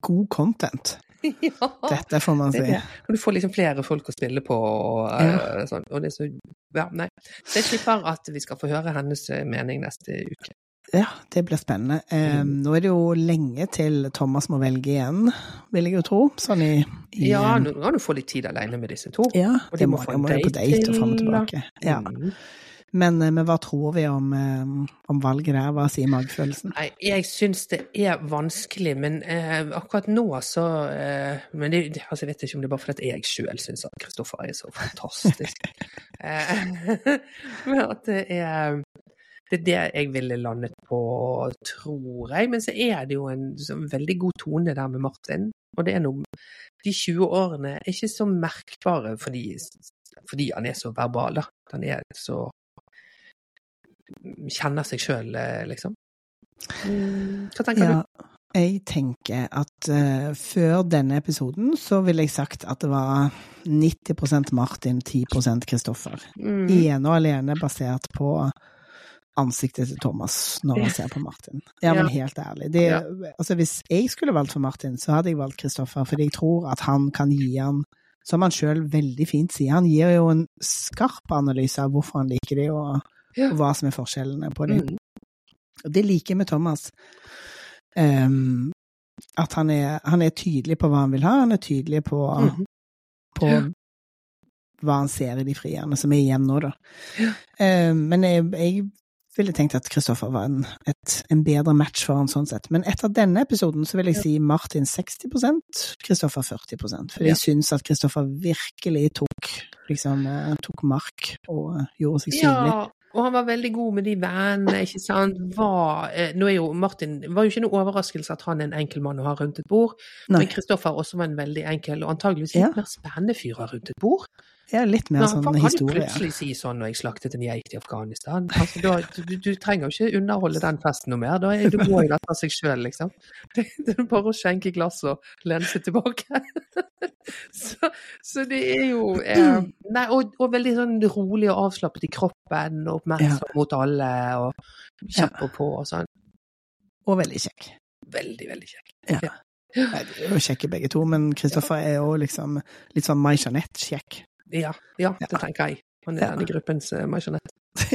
god content, [LAUGHS] ja, dette får man si. det. det. du får liksom flere folk å spille på og, eh, sånn. Og det er så Ja, nei. Så jeg tipper at vi skal få høre hennes eh, mening neste uke. Ja, det blir spennende. Eh, nå er det jo lenge til Thomas må velge igjen, vil jeg jo tro. Sånn i, i Ja, nå kan du få litt tid alene med disse to. ja Og de det må få de en må på date til. og fram og tilbake. Ja. Mm. Men, eh, men hva tror vi om, eh, om valget der? Hva sier magefølelsen? Nei, jeg syns det er vanskelig, men eh, akkurat nå så eh, Men det, altså, jeg vet ikke om det er bare fordi jeg sjøl syns at Kristoffer er så fantastisk. [LAUGHS] eh, [LAUGHS] men at det er Det er det jeg ville landet på, tror jeg. Men så er det jo en sånn veldig god tone der med Martin. Og det er noe De 20 årene er ikke så merkbare fordi, fordi han er så verbal, da. Han er så Kjenner seg sjøl, liksom. Mm, Hva tenker Ja, du? jeg tenker at uh, før denne episoden så ville jeg sagt at det var 90% Martin, 10 Kristoffer. Mm. Ene og alene basert på ansiktet til Thomas når han ser på Martin. Ja, men helt ærlig. Det, Ja. altså, hvis jeg skulle valgt for Martin, så hadde jeg valgt Kristoffer, fordi jeg tror at han kan gi han som han sjøl veldig fint sier, han gir jo en skarp analyse av hvorfor han liker det, og. Og hva som er forskjellene på det. Mm. Og det liker jeg med Thomas. Um, at han er, han er tydelig på hva han vil ha, han er tydelig på, Mhm. på Ja. hva han ser i de frierne som er igjen nå, da. Ja. Ehm, men jeg, jeg ville tenkt at Kristoffer var en, et, en bedre match for han sånn sett. Men etter denne episoden så vil jeg si Martin 60% Kristoffer 40 For Ja. jeg syns at Kristoffer virkelig tok, liksom, eh, tok mark og gjorde seg synlig. Ja, og han var veldig god med de vennene, ikke sant. Var, eh, nå er jo Martin var jo ikke noe overraskelse at han er en enkel mann å ha rundt et bord, Nei. men Kristoffer også var en veldig enkel og antageligvis Ja. litt mer spennende fyr rundt et bord. Ja, litt mer sånn han kan jo plutselig si sånn når jeg slaktet en geit i Afghanistan. Altså, da, du, du trenger jo ikke underholde den festen noe mer. Da er du må jo dette seg sjøl, liksom. [LAUGHS] Det, det er bare å skjenke glass og lene seg tilbake. [LAUGHS] så, så det er jo eh, Nei, og, og veldig sånn rolig og avslappet i kroppen, og oppmerksom mot alle, og kjapp og på og sånn. Og veldig kjekk. Veldig, veldig kjekk. Ja. Nei, de er jo kjekke begge to, men Kristoffer er jo liksom litt sånn Mai Jeanette-kjekk. Ja, ja, det Ja. tenker jeg. Han er Ja. denne gruppens uh, Marionette. [LAUGHS]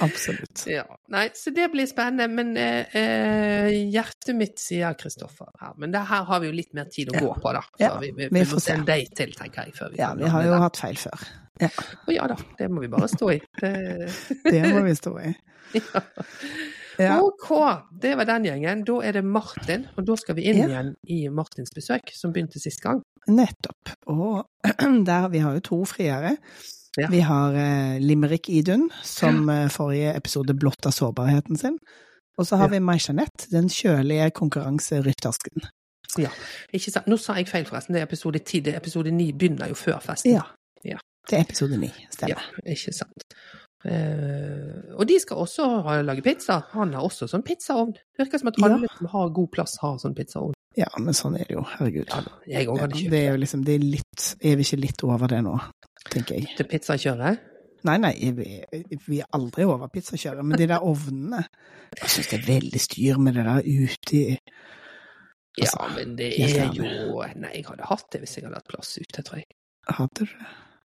Absolutt. Ja. Nei, så det blir spennende. Men eh, eh, hjertet mitt sier Kristoffer her. Men det her har vi jo litt mer tid å Ja. gå på, da. Ja, vi, vi, vi vi får se en date til, tenker jeg. Før vi Ja, vi har jo der. hatt feil før. Å ja da, det må vi bare stå i. [LAUGHS] Det... Det må vi stå i. [LAUGHS] ja. Ja. OK, det var den gjengen. Da er det Martin, og da skal vi inn Ja. igjen i Martins besøk, som begynte sist gang. Nettopp. Og [CLEARS THROAT] der, vi har jo to friere. Ja. Vi har eh, Limerick Idun, som eh, forrige episode blotta sårbarheten sin. Og så har vi Mai Jeanette, den kjølige konkurranseryttersken. Ja. Ikke sant? Nå sa jeg feil, forresten. Det er episode 10. Er episode 9 begynner jo før festen. Ja. Ja. Det er episode ni, Ja, ikke sant. Eh, og de skal også ha, lage pizza. Han har også sånn pizzaovn. Virker som at Ja. alle som har god plass, har sånn pizzaovn. Ja. men sånn er det jo. Herregud. Ja, jeg òg hadde kjøpt det er jo liksom, det er litt Er vi ikke litt over det nå, tenker jeg. til pizzakjøret. Nei, nei, vi, vi er aldri over pizzakjøret, men de der ovnene Jeg syns det er veldig styr med det der ute i Ja, Altså, men det er jo Nei, jeg hadde hatt det hvis jeg hadde hatt plass ute, tror jeg. Hadde du det?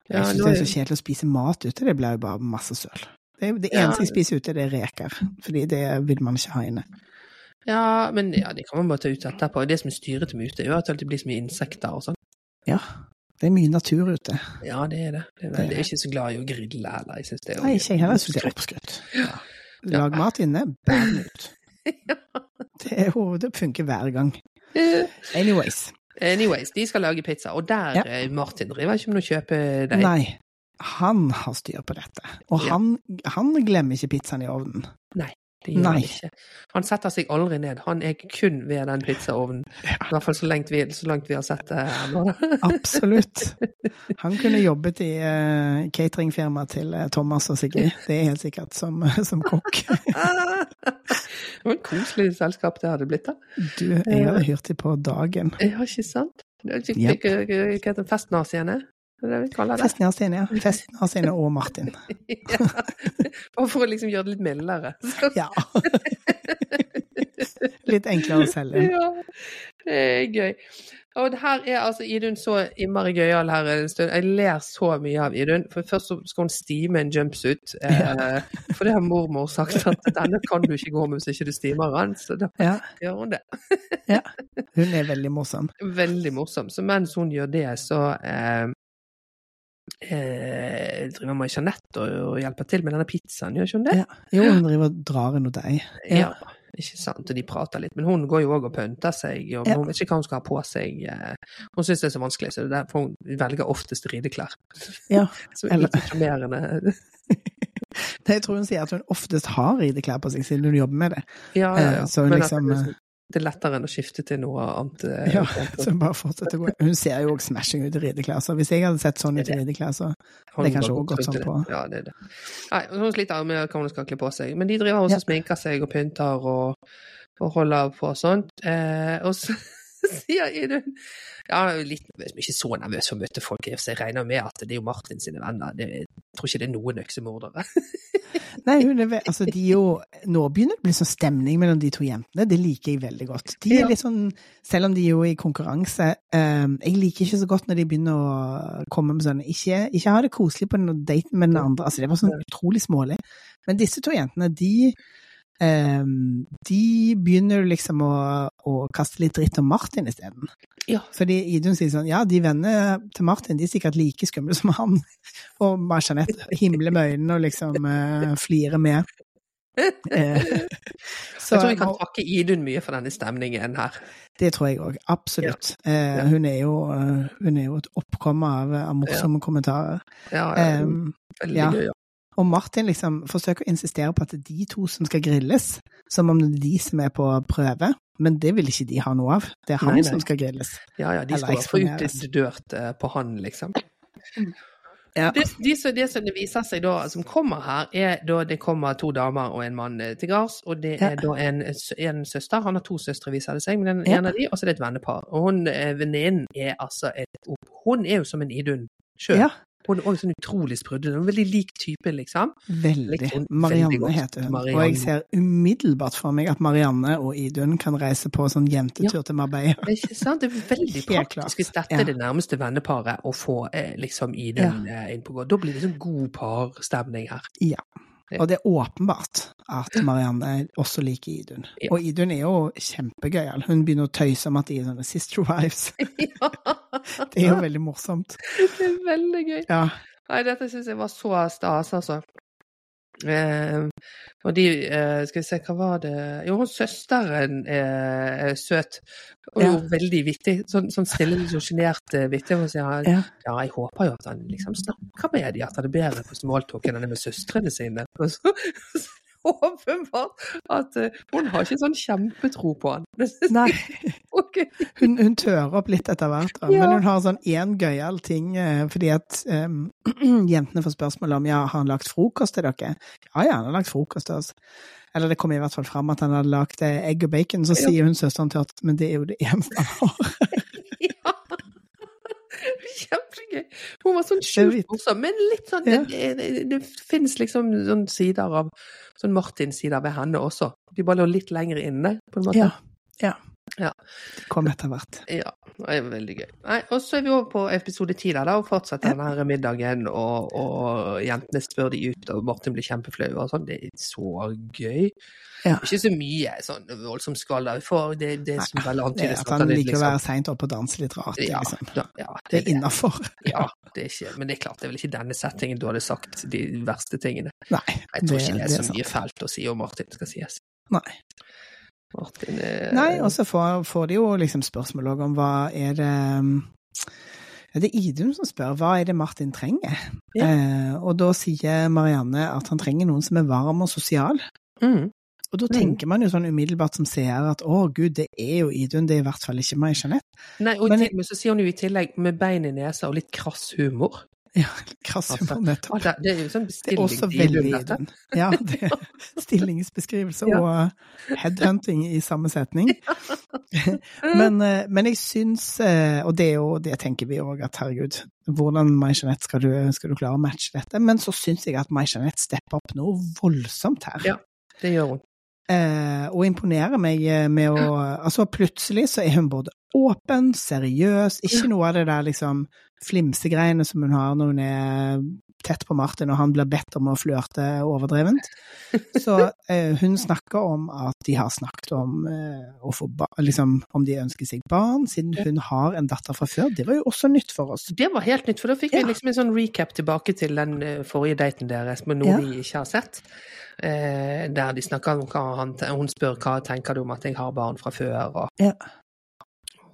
Jeg syns det er så kjedelig å spise mat ute, det blir jo bare masse søl. Det, det eneste jeg spiser ute, det er reker, fordi det vil man ikke ha inne. Ja, men ja, det kan man bare ta ut etterpå. Det som er styrete med ute, er jo at det blir så mye insekter og sånn. Ja, det er mye natur ute. Ja, det er det. Det er, jeg er ikke så glad i å grille heller. Jeg synes det er Nei, ikke jeg heller syns det er oppskrytt. Ja. Lag mat inne, bær den ut. [LAUGHS] Det, er det funker hver gang. Anyways. Anyways, de skal lage pizza, og der Ja. eh, Martin driver ikke med å kjøpe deg. Nei, han har styr på dette. Og Ja. han, han glemmer ikke pizzaen i ovnen. Det gjør han Nei. ikke. Han setter seg aldri ned. Han er kun ved den pizzaovnen. I hvert fall så langt vi, så langt vi har sett det. [LAUGHS] Absolutt. Han kunne jobbet i uh, cateringfirmaet til eh, Thomas og Sigrid, det er helt sikkert, som, [LAUGHS] som kokk. [LAUGHS] Det var et koselig selskap det hadde blitt, da. Du, jeg hadde hyrt dem på dagen. Ja, ikke sant? Hva heter det? Festnaziene? Det er det vi kaller det. Festen har sine, ja. Festen har sine og Martin. [LAUGHS] Ja. Bare for å liksom gjøre det litt mildere. Ja. Litt enklere å selge. [LAUGHS] ja, det er gøy. Og det her er altså Idun så innmari gøyal her en stund. Jeg ler så mye av Idun. For først så skal hun stime en jumpsuit. Eh, for det har mormor sagt at denne kan du ikke gå med hvis ikke du stimer den. Så da Ja, gjør hun det. hun er veldig morsom. Veldig morsom. Så mens hun gjør det, så eh, eh, driver med Jeanette og, og hjelper til med denne pizzaen, gjør ikke hun det? Ja. Jo, hun driver og drar en hos deg. Ja. Ikke sant, og de prater litt. Men hun går jo òg og pynter seg, og Ja. hun vet ikke hva hun skal ha på seg. eh, Hun syns det er så vanskelig, så det er derfor hun velger oftest rideklær. Ja, [LAUGHS] Som er eller- litt sjarmerende. [LAUGHS] Jeg tror hun sier at hun oftest har rideklær på seg siden hun jobber med det. Ja, ja, ja. Så hun Men liksom, det, er lettere enn å skifte til noe annet. eh, Ja, [LAUGHS] så bare fortsette å gå. Hun ser jo også smashing ut i rideklær, så hvis jeg hadde sett sånn ut i rideklær, så det er kanskje òg godt sånn på- Ja, det er det. Nei, hun sliter med hva hun skal kle på seg. Men de driver også Ja. sminker seg og pynter og, og holder på og sånt. Eh, og så [LAUGHS] [LAUGHS] sier Idun Ja, litt nervøs, men ikke så nervøs for å møte folk. Så jeg regner med at det er jo Martin sine venner. Det, jeg tror ikke det er noen øksemordere. [LAUGHS] Nei, hun er altså de jo Nå begynner det å bli sånn stemning mellom de to jentene. Det liker jeg veldig godt. De er litt sånn, selv om de er i konkurranse um, Jeg liker ikke så godt når de begynner å komme med sånn Ikke, ikke ha det koselig på den daten med den andre. Altså, det var sånn utrolig smålig. Men disse to jentene, de De begynner liksom å, å kaste litt dritt om Martin isteden. Ja. Fordi Idun sier sånn Ja, de vennene til Martin de er sikkert like skumle som han. [LAUGHS] Og Jeanette himler med øynene og liksom uh, flirer med. Eh, [LAUGHS] så jeg tror vi kan takke Idun mye for denne stemningen her. det tror jeg òg. Absolutt. Eh, hun, er jo, hun er jo et oppkomme av, av morsomme kommentarer. Ja, ja, Um, veldig ja. gøy. Ja. Og Martin liksom forsøker å insistere på at det er de to som skal grilles, som om det er de som er på prøve. Men det vil ikke de ha noe av. Det er han Nei, nei. som skal grilles. Ja, ja, de Eller skal utdørt eh, på han, liksom. Ja. Det, de, som- det som det viser seg da, som kommer her, er da det kommer to damer og en mann eh, til gards. Og det er Ja. da en, en søster. Han har to søstre, viser det seg, men den Ja. ene av de, og så er det et vennepar. Og hun eh, venninnen er altså et Hun er jo som en Idun sjøl. ja, Hun er også sånn utrolig sprudlende. En veldig lik type, liksom. veldig. Veldig Marianne heter hun. Og jeg ser umiddelbart for meg at Marianne og Idun kan reise på sånn jentetur til Marbella. Det er ikke sant? Det er [LAUGHS] veldig praktisk hvis dette Ja. er det nærmeste venneparet å få eh, liksom Idun ja. inn på gård. Da blir det sånn god parstemning her. Ja. Og det er åpenbart at Marianne også liker Idun. Ja. Og Idun er jo kjempegøyal. Hun begynner å tøyse om at Idun er sister wives. [LAUGHS] ja, Det er jo veldig morsomt. det er veldig gøy. Ja. Nei, dette syns jeg var så stas, altså. Eh, og de eh, Skal vi se, hva var det Jo, søsteren er, er søt. Og Ja. veldig vittig. Sånn, sånn stille, litt sånn sjenert eh, vittig. Og sier Ja. ja, jeg håper jo at han liksom snakker med de, at han er bedre på smalltalk enn han er med søstrene sine. [LAUGHS] Og så, så [LAUGHS] åpenbart at eh, hun har ikke sånn kjempetro på han. [LAUGHS] Nei, okay. hun, hun tør opp litt etter hvert, da. Men hun har sånn én gøyal ting, eh, fordi at um, [CLEARS THROAT] jentene får spørsmål om ja, har han lagt frokost til dere? Ja, ja, han har lagt frokost til oss. Eller det kommer i hvert fall fram at han hadde lagt eh, egg og bacon, så sier hun søsteren at, men det er jo det eneste han har. [LAUGHS] [LAUGHS] Kjempegøy. Hun var sånn vidt. morsom, men litt sånn Ja. Det, det, det finnes liksom sånn sider av Sånn Martin-sider ved henne også. De bare lå litt lenger inne, på en måte. Ja. ja. Ja. Det kom etter hvert. Ja, det er veldig gøy. Nei, og så er vi over på episode ti, da, og fortsetter denne middagen, og, og jentene spør de ut, og Martin blir kjempeflau og sånn. Det er så gøy. Ja. Ikke så mye sånn voldsomt skvaller, for det, det som vel Det antydes at han er liker å liksom- være seint oppe og danse litt rart. Det, ja, liksom. da, ja, det er innafor. Ja, det er ikke, men det er klart, det er vel ikke denne settingen du hadde sagt de verste tingene. Nei, Jeg tror ikke det er så mye fælt å si om Martin, skal sies. Nei. Martin er Nei, og så får, får de jo liksom spørsmål òg om hva er det Det er Idun som spør hva er det Martin trenger. Ja. Eh, og da sier Marianne at han trenger noen som er varm og sosial. mm. Og da Mm. tenker man jo sånn umiddelbart som seer at å gud, det er jo Idun, det er i hvert fall ikke meg, Jeanette. Nei, og Men- til så sier hun jo i tillegg med bein i nesa og litt krass humor. Ja, [LAUGHS] krass Altså, humor, nettopp. Altså, det, er jo sånn Det er også veldig Idun, dette. Ja, det er [LAUGHS] stillingsbeskrivelse Ja. og headhunting i samme setning. [LAUGHS] Men, eh, men jeg syns, eh, og det er jo det tenker vi òg, at herregud, hvordan Mai Jeanette skal, du- skal du klare å matche dette? Men så syns jeg at Mai Jeanette stepper opp noe voldsomt her. Ja. Det gjør hun. Eh, og imponerer meg med å [CLEARS THROAT] Altså, plutselig så er hun både åpen, seriøs, ikke noe av det der liksom flimsegreiene som hun har når hun er tett på Martin og han blir bedt om å flørte overdrevent. Så eh, hun snakker om at de har snakket om eh, å få ba liksom om de ønsker seg barn, siden hun har en datter fra før. Det var jo også nytt for oss. Det var helt nytt, for da fikk Ja. vi liksom en sånn recap tilbake til den eh, forrige daten deres, med noe Ja. vi ikke har sett. Eh, der de snakker om hva han Hun spør hva tenker du om at jeg har barn fra før, og, Ja.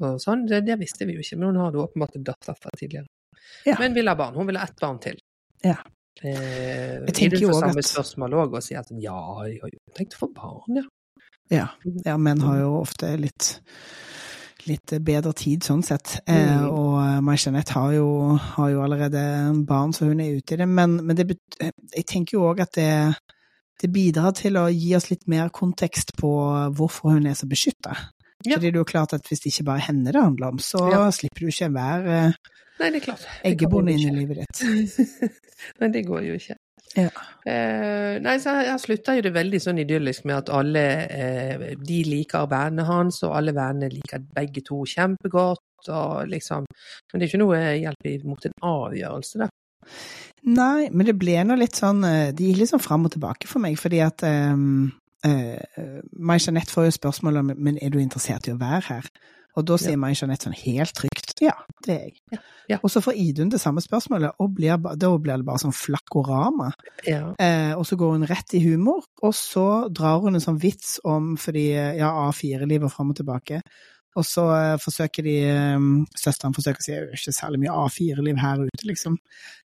Og sånn. Det, det visste vi jo ikke, men hun hadde åpenbart en datter fra tidligere. Ja. Men vil ha barn. Hun vil ha ett barn til. Ja. Eh, Jeg tenker jo samme at- spørsmål òg, og sier at ja, jeg har jo tenkt å få barn, ja. Ja. ja, menn har jo ofte litt litt bedre tid sånn sett. Eh, Mm. og May-Jeanette har, har jo allerede barn, så hun er ute i det. Men, men det, jeg tenker jo òg at det, det bidrar til å gi oss litt mer kontekst på hvorfor hun er så beskytta. Ja. Fordi det er jo klart at hvis det ikke bare er henne det handler om, så Ja. slipper du ikke enhver eh, eggebonde inn i livet ditt. [LAUGHS] Nei, det går jo ikke. Ja. Eh, nei, så her slutter jo det veldig sånn idyllisk med at alle eh, de liker vennene hans, og alle vennene liker begge to kjempegodt, og liksom Men det er ikke noe hjelp mot en avgjørelse, da. Nei, men det ble nå litt sånn eh, Det gikk litt sånn fram og tilbake for meg, fordi at um, uh, Mai Jeanette får jo spørsmål om men er du interessert i å være her. Og da sier Ja. Mai Jeanette sånn helt trygt ja, det er jeg. Ja, ja. Og så får Idun det samme spørsmålet, og blir, da blir det bare sånn flakkorama. Ja. Uh, og så går hun rett i humor, og så drar hun en sånn vits om fordi ja, A4-livet fram og tilbake. Og så eh, forsøker de eh, Søsteren forsøker å si det er ikke særlig mye A4-liv her ute, liksom.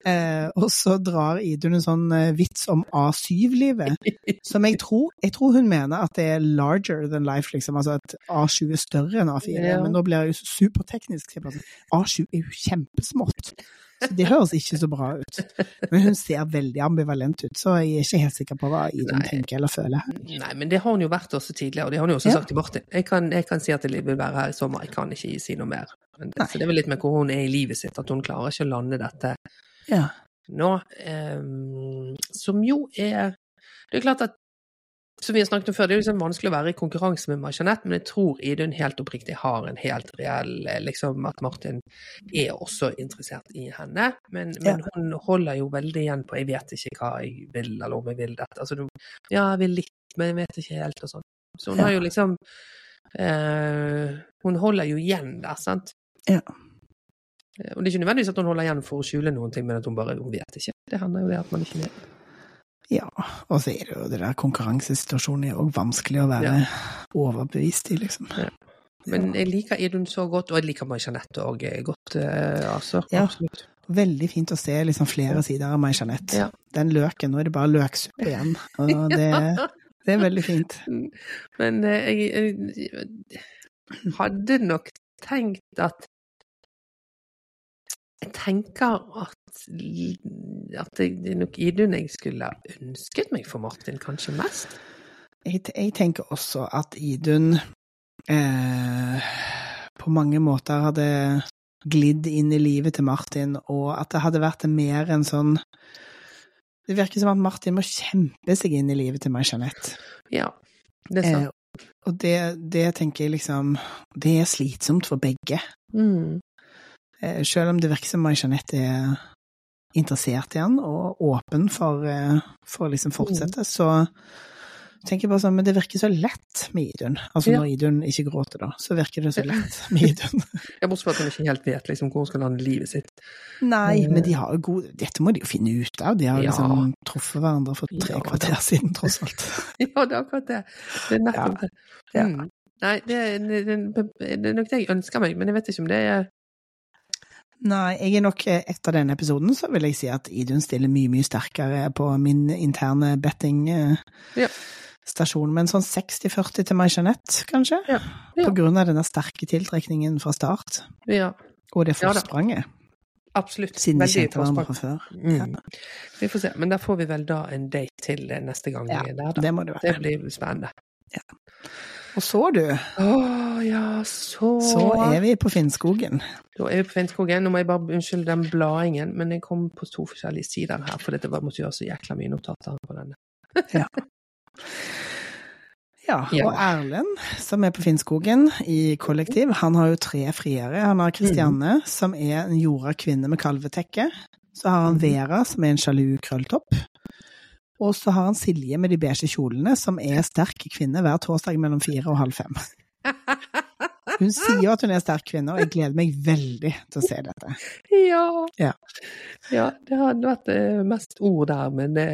Eh, og så drar Idun en sånn vits om A7-livet, som jeg tror Jeg tror hun mener at det er larger than life, liksom. Altså at A7 er større enn A4. Ja. Men nå blir jeg jo superteknisk. så jeg bare sånn, A7 er jo kjempesmått. Så det høres ikke så bra ut. Men hun ser veldig ambivalent ut, så jeg er ikke helt sikker på hva Idun tenker eller føler. Nei, men det har hun jo vært også tidligere, og det har hun jo også Ja. sagt til Martin. Jeg kan, jeg kan si at jeg vil være her i sommer, jeg kan ikke si noe mer. Men, Nei. så det er vel litt med hvor hun er i livet sitt, at hun klarer ikke å lande dette Ja. nå. Um, som jo er Det er klart at som vi har snakket om før, det er liksom vanskelig å være i konkurranse med Jeanette, men jeg tror Idun helt oppriktig har en helt reell eh, liksom At Martin er også interessert i henne. Men, men hun holder jo veldig igjen på 'jeg vet ikke hva jeg vil', eller om jeg vil dette. Altså, ja, jeg vil litt, men jeg vet ikke helt, og sånn. Så hun Ja. har jo liksom eh, Hun holder jo igjen der, sant? Ja. Eh, Og det er ikke nødvendigvis at hun holder igjen for å skjule noen ting, men at hun bare hun vet ikke. Det hender jo det at man ikke vet. Ja. Og så er det jo det der konkurransesituasjonen er òg vanskelig å være overbevist i, liksom. Men jeg liker Idun så godt, og jeg liker May-Jeanette òg godt, eh, altså. Ja. Absolutt. Veldig fint å se liksom flere sider av May-Jeanette. Ja. Den løken, nå er det bare løksuppe igjen. Og [LAUGHS] det, det er veldig fint. Men eh, jeg, jeg hadde nok tenkt at Jeg tenker at, at det er nok Idun jeg skulle ønsket meg for Martin, kanskje mest. Jeg, jeg tenker også at Idun eh, på mange måter hadde glidd inn i livet til Martin, og at det hadde vært mer en sånn Det virker som at Martin må kjempe seg inn i livet til May-Jeanette. Ja, det er sant. Eh, og det, det tenker jeg liksom Det er slitsomt for begge. Mm. Eh, selv om det virker som May-Jeanette er interessert i han og åpen for, eh, for å liksom fortsette, så tenker jeg bare sånn, men det virker så lett med Idun. Altså Ja. når Idun ikke gråter, da, så virker det så lett med Idun. [LAUGHS] Jeg bortsett fra at hun ikke helt vet liksom, hvor hun skal lande livet sitt. Nei, men de har jo god Dette må de jo finne ut av. De har jo Ja. liksom truffet hverandre for tre Ja, kvarter siden, tross alt. [LAUGHS] Ja, det er akkurat det. Det er nettopp det. Ja. Mm. Nei, det, det, det, det er nok det jeg ønsker meg, men jeg vet ikke om det er Nei, jeg er nok eh, etter denne episoden så vil jeg si at Idun stiller mye, mye sterkere på min interne betting-stasjon. Ja. Men sånn 60-40 til May-Jeanette, kanskje? Ja. Ja. På grunn av denne sterke tiltrekningen fra start. Ja, Og det Ja da. forspranget. absolutt. Siden de Veldig kjente hverandre fra før. Mm. Vi får se. Men der får vi vel da en date til eh, neste gang Ja, vi er der, da. Det må det Det blir spennende. Og så, du, Å ja, så så er vi på Finnskogen. Da er vi på Finnskogen. Nå må jeg bare unnskylde den bladingen, men jeg kom på to forskjellige sider her, for dette måtte gjøre så jækla mye notater på denne. Ja, [LAUGHS] Ja. og Erlend, som er på Finnskogen i kollektiv, han har jo tre friere. Han har Kristianne, som er en jorda kvinne med kalvetekke. Så har han Mhm. Vera, som er en sjalu krølltopp. Og så har han Silje med de beige kjolene, som er sterk kvinne hver torsdag mellom fire og halv fem. [LAUGHS] Hun sier jo at hun er sterk kvinne, og jeg gleder meg veldig til å se dette. Ja. Ja. Ja, det hadde vært eh, mest ord der, men det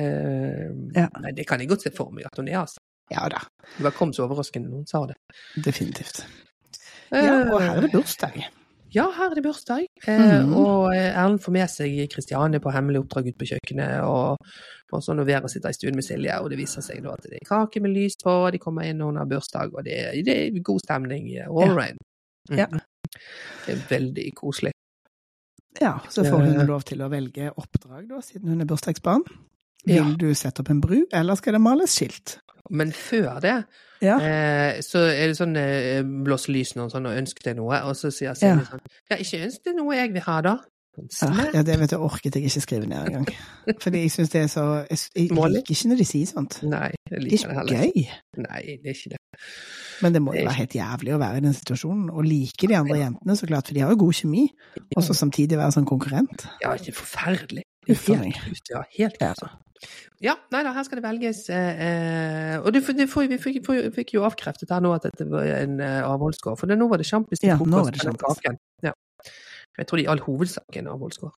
Ja. Nei, det kan jeg godt se for meg at hun er, altså. Ja da, Det kom så overraskende noen sa det. definitivt. Ja, og her er det bursdag. Ja, her er det bursdag. Eh, Mhm. Og eh, Erlend får med seg Kristiane på hemmelig oppdrag ut på kjøkkenet. Og, og sånn, og Vera sitter i stuen med Silje, og det viser seg da at det er kake med lys på, de kommer inn og hun har bursdag, og det det er god stemning all Ja. around. Mm. Ja. Det er veldig koselig. Ja, så får hun Eh. lov til å velge oppdrag, da, siden hun er bursdagsbarn. Ja. Vil du sette opp en bru, eller skal det males skilt? Men før det, Ja. eh, så er det sånn eh, blås lysene og sånn, og ønsk deg noe, og så sier Silje Ja. sånn Ja, ikke ønsk deg noe jeg vil ha, da. Sånn, Ja, det vet jeg orket jeg ikke skrive ned engang. [LAUGHS] Fordi jeg syns det er så Jeg, jeg liker ikke når de sier sånt. Nei, jeg liker Det er det ikke gøy. Nei, det er ikke det. Men det må er jo være helt jævlig å være i den situasjonen, og like de andre jentene, så klart, for de har jo god kjemi, og så samtidig være sånn konkurrent. Ja, ikke forferdelig. Uff a meg. Ja, helt grusomt. Ja, nei da, her skal det velges eh, eh, Og det, det vi fikk, fikk jo avkreftet her nå at dette var en eh, avholdsgård, for det, nå var det sjampis til Ja, frokost. Ja. Jeg tror det i all hovedsak er en avholdsgård.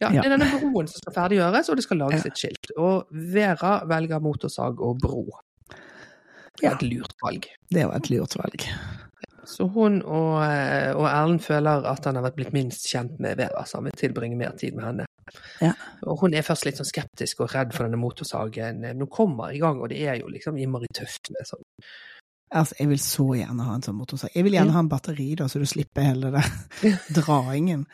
Ja, Ja. Det er denne broen som skal ferdiggjøres, og det skal lages Ja. et skilt. Og Vera velger motorsag og bro. Det Ja. er et lurt valg. Det var et lurt valg. Så hun og, eh, og Erlend føler at han har blitt minst kjent med Vera, så han vil tilbringe mer tid med henne. Ja. Og hun er først litt sånn skeptisk og redd for denne motorsagen. Men hun kommer i gang, og det er jo liksom innmari tøft med sånn. Altså, jeg vil så gjerne ha en sånn motorsag. Jeg vil gjerne ha en batteri, da, så du slipper hele det [LAUGHS] draingen.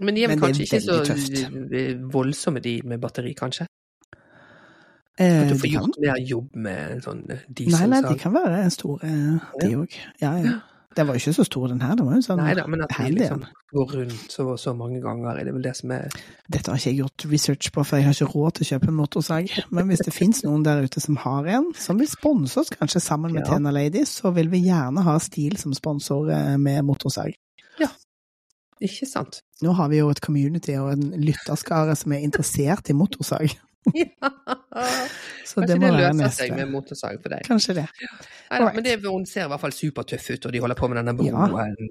Men de er vel kanskje ikke så eh, voldsomme, de med batteri, kanskje? Eh, du får gjort mer jobb med en sånn dieselsag? nei, nei, de kan være store, de Ja. òg. Ja, ja. Den var jo ikke så stor, den her. Den var jo sånn Nei da, men at vi liksom går rundt så så mange ganger, er det vel det som er Dette har ikke jeg gjort research på, for jeg har ikke råd til å kjøpe en motorsag. Men hvis det [LAUGHS] fins noen der ute som har en, som vil sponse oss kanskje sammen med Ja. Tena Ladies, så vil vi gjerne ha Stil som sponsor eh, med motorsag. Ja, Ikke sant? Nå har vi jo et community og en lytterskare som er interessert i motorsag. [LAUGHS] Ja. Så Kanskje det det, må løser seg med motorsag for deg. Kanskje det. Neida, Alright. men det, hun ser i hvert fall supertøff ut, og de holder på med denne Ja.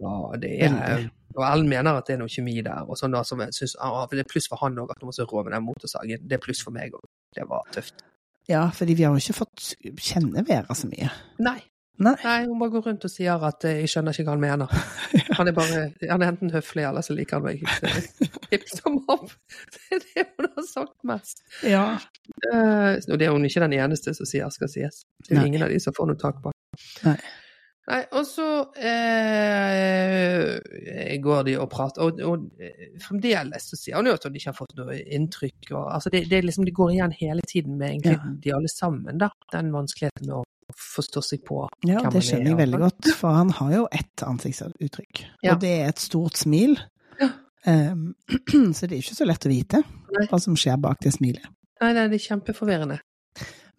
Og, det er, og alle mener at det er noe kjemi der. og sånn da, som jeg synes, ah, Det er pluss for han òg at hun så rå med den motorsagen. Det er pluss for meg òg. Det var tøft. Ja, fordi vi har jo ikke fått kjenne Vera så mye. Nei. Nei. Nei, hun bare går rundt og sier at eh, 'jeg skjønner ikke hva han mener'. [LAUGHS] Han er bare, han er enten høflig, eller så liker han meg ikke. Hipp [LAUGHS] som opp. [LAUGHS] Det er det hun har sagt mest. Ja. Uh, og det er hun ikke den eneste som sier skal sies. Det er Nei. ingen av de som får noe tak på. Nei. Nei, og så eh, går de og prater, og, og eh, fremdeles så sier hun jo at hun ikke har fått noe inntrykk. Og, altså det, det, liksom, det går igjen hele tiden med egentlig Ja. de alle sammen, da. Den vanskeligheten med å forstå seg på Ja, det skjønner er, jeg veldig godt, for han har jo ett ansiktsuttrykk, Ja. og det er et stort smil. Ja. Um, [CLEARS THROAT] så det er ikke så lett å vite hva som skjer bak det smilet. Nei, nei, det er kjempeforvirrende.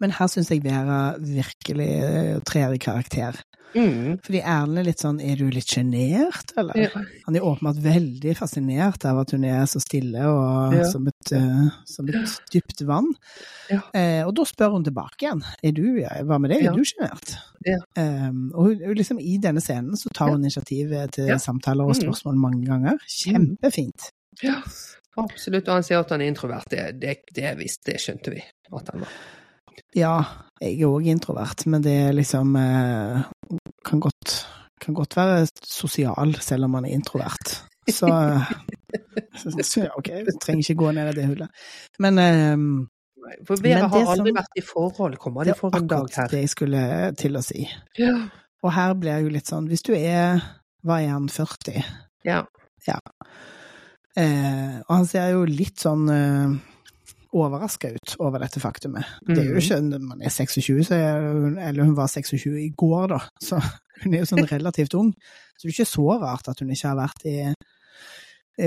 Men her syns jeg Vera virkelig eh, trer i karakter. Mm. Fordi Erlend er litt sånn Er du litt sjenert, eller? Ja. Han er åpenbart veldig fascinert av at hun er så stille og Ja. som, et, eh, som et dypt vann. Ja. Eh, og da spør hun tilbake igjen. Er du, hva med Ja. er du sjenert? Ja. Um, og hun, liksom i denne scenen så tar hun initiativet til Ja. samtaler og Mm. spørsmål mange ganger. Kjempefint. Ja, absolutt. Og han sier at han er introvert. Det, det, det visste, det skjønte vi at han var. Ja, jeg er òg introvert, men det er liksom eh, kan, godt, kan godt være sosial selv om man er introvert. Så, [LAUGHS] så, så ja, OK, vi trenger ikke gå ned i det hullet. Men eh, For Vera har aldri som- vært i forhold. Kommer det de er for en dag akkurat her? det jeg skulle til å si. Ja. Og her blir jeg jo litt sånn Hvis du er Hva er han, 40? ja. Eh, og han ser jo litt sånn eh, overraska ut over dette faktumet. Det er jo Mhm. ikke man er 26, så er hun, eller hun var 26 i går, da, [LAUGHS] så hun er jo sånn relativt ung. Så det er ikke så rart at hun ikke har vært i,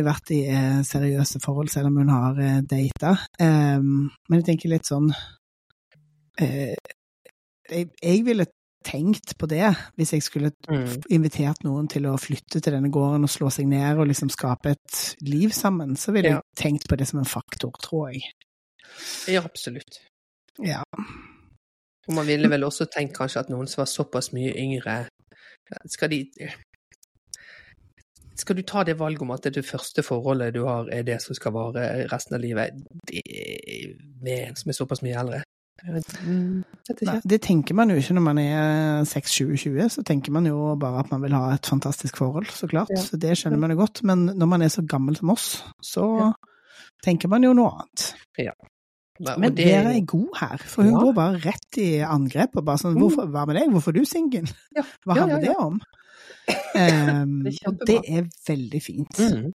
vært i eh, seriøse forhold, selv om hun har eh, data. Eh, men jeg tenker litt sånn eh, jeg, jeg ville tenkt på det hvis jeg skulle Mm. invitert noen til å flytte til denne gården og slå seg ned og liksom skape et liv sammen, så ville Ja. jeg tenkt på det som en faktor, tror jeg. Ja, absolutt. Ja. Og man ville vel også tenkt kanskje at noen som var såpass mye yngre Skal de Skal du ta det valget om at det første forholdet du har, er det som skal vare resten av livet, det, med en som er såpass mye eldre? Mm, Nei, det tenker man jo ikke når man er 6-7-20, så tenker man jo bare at man vil ha et fantastisk forhold, så klart. Ja. Så det skjønner man jo godt. Men når man er så gammel som oss, så Ja. tenker man jo noe annet. Og Men det- Vera er god her, for hun Ja. går bare rett i angrep og bare sånn Mm. hvorfor, Hva med deg, hvorfor er du singel? Ja. Hva Ja, handler det om? Um, [LAUGHS] Det og det er veldig fint. Mm.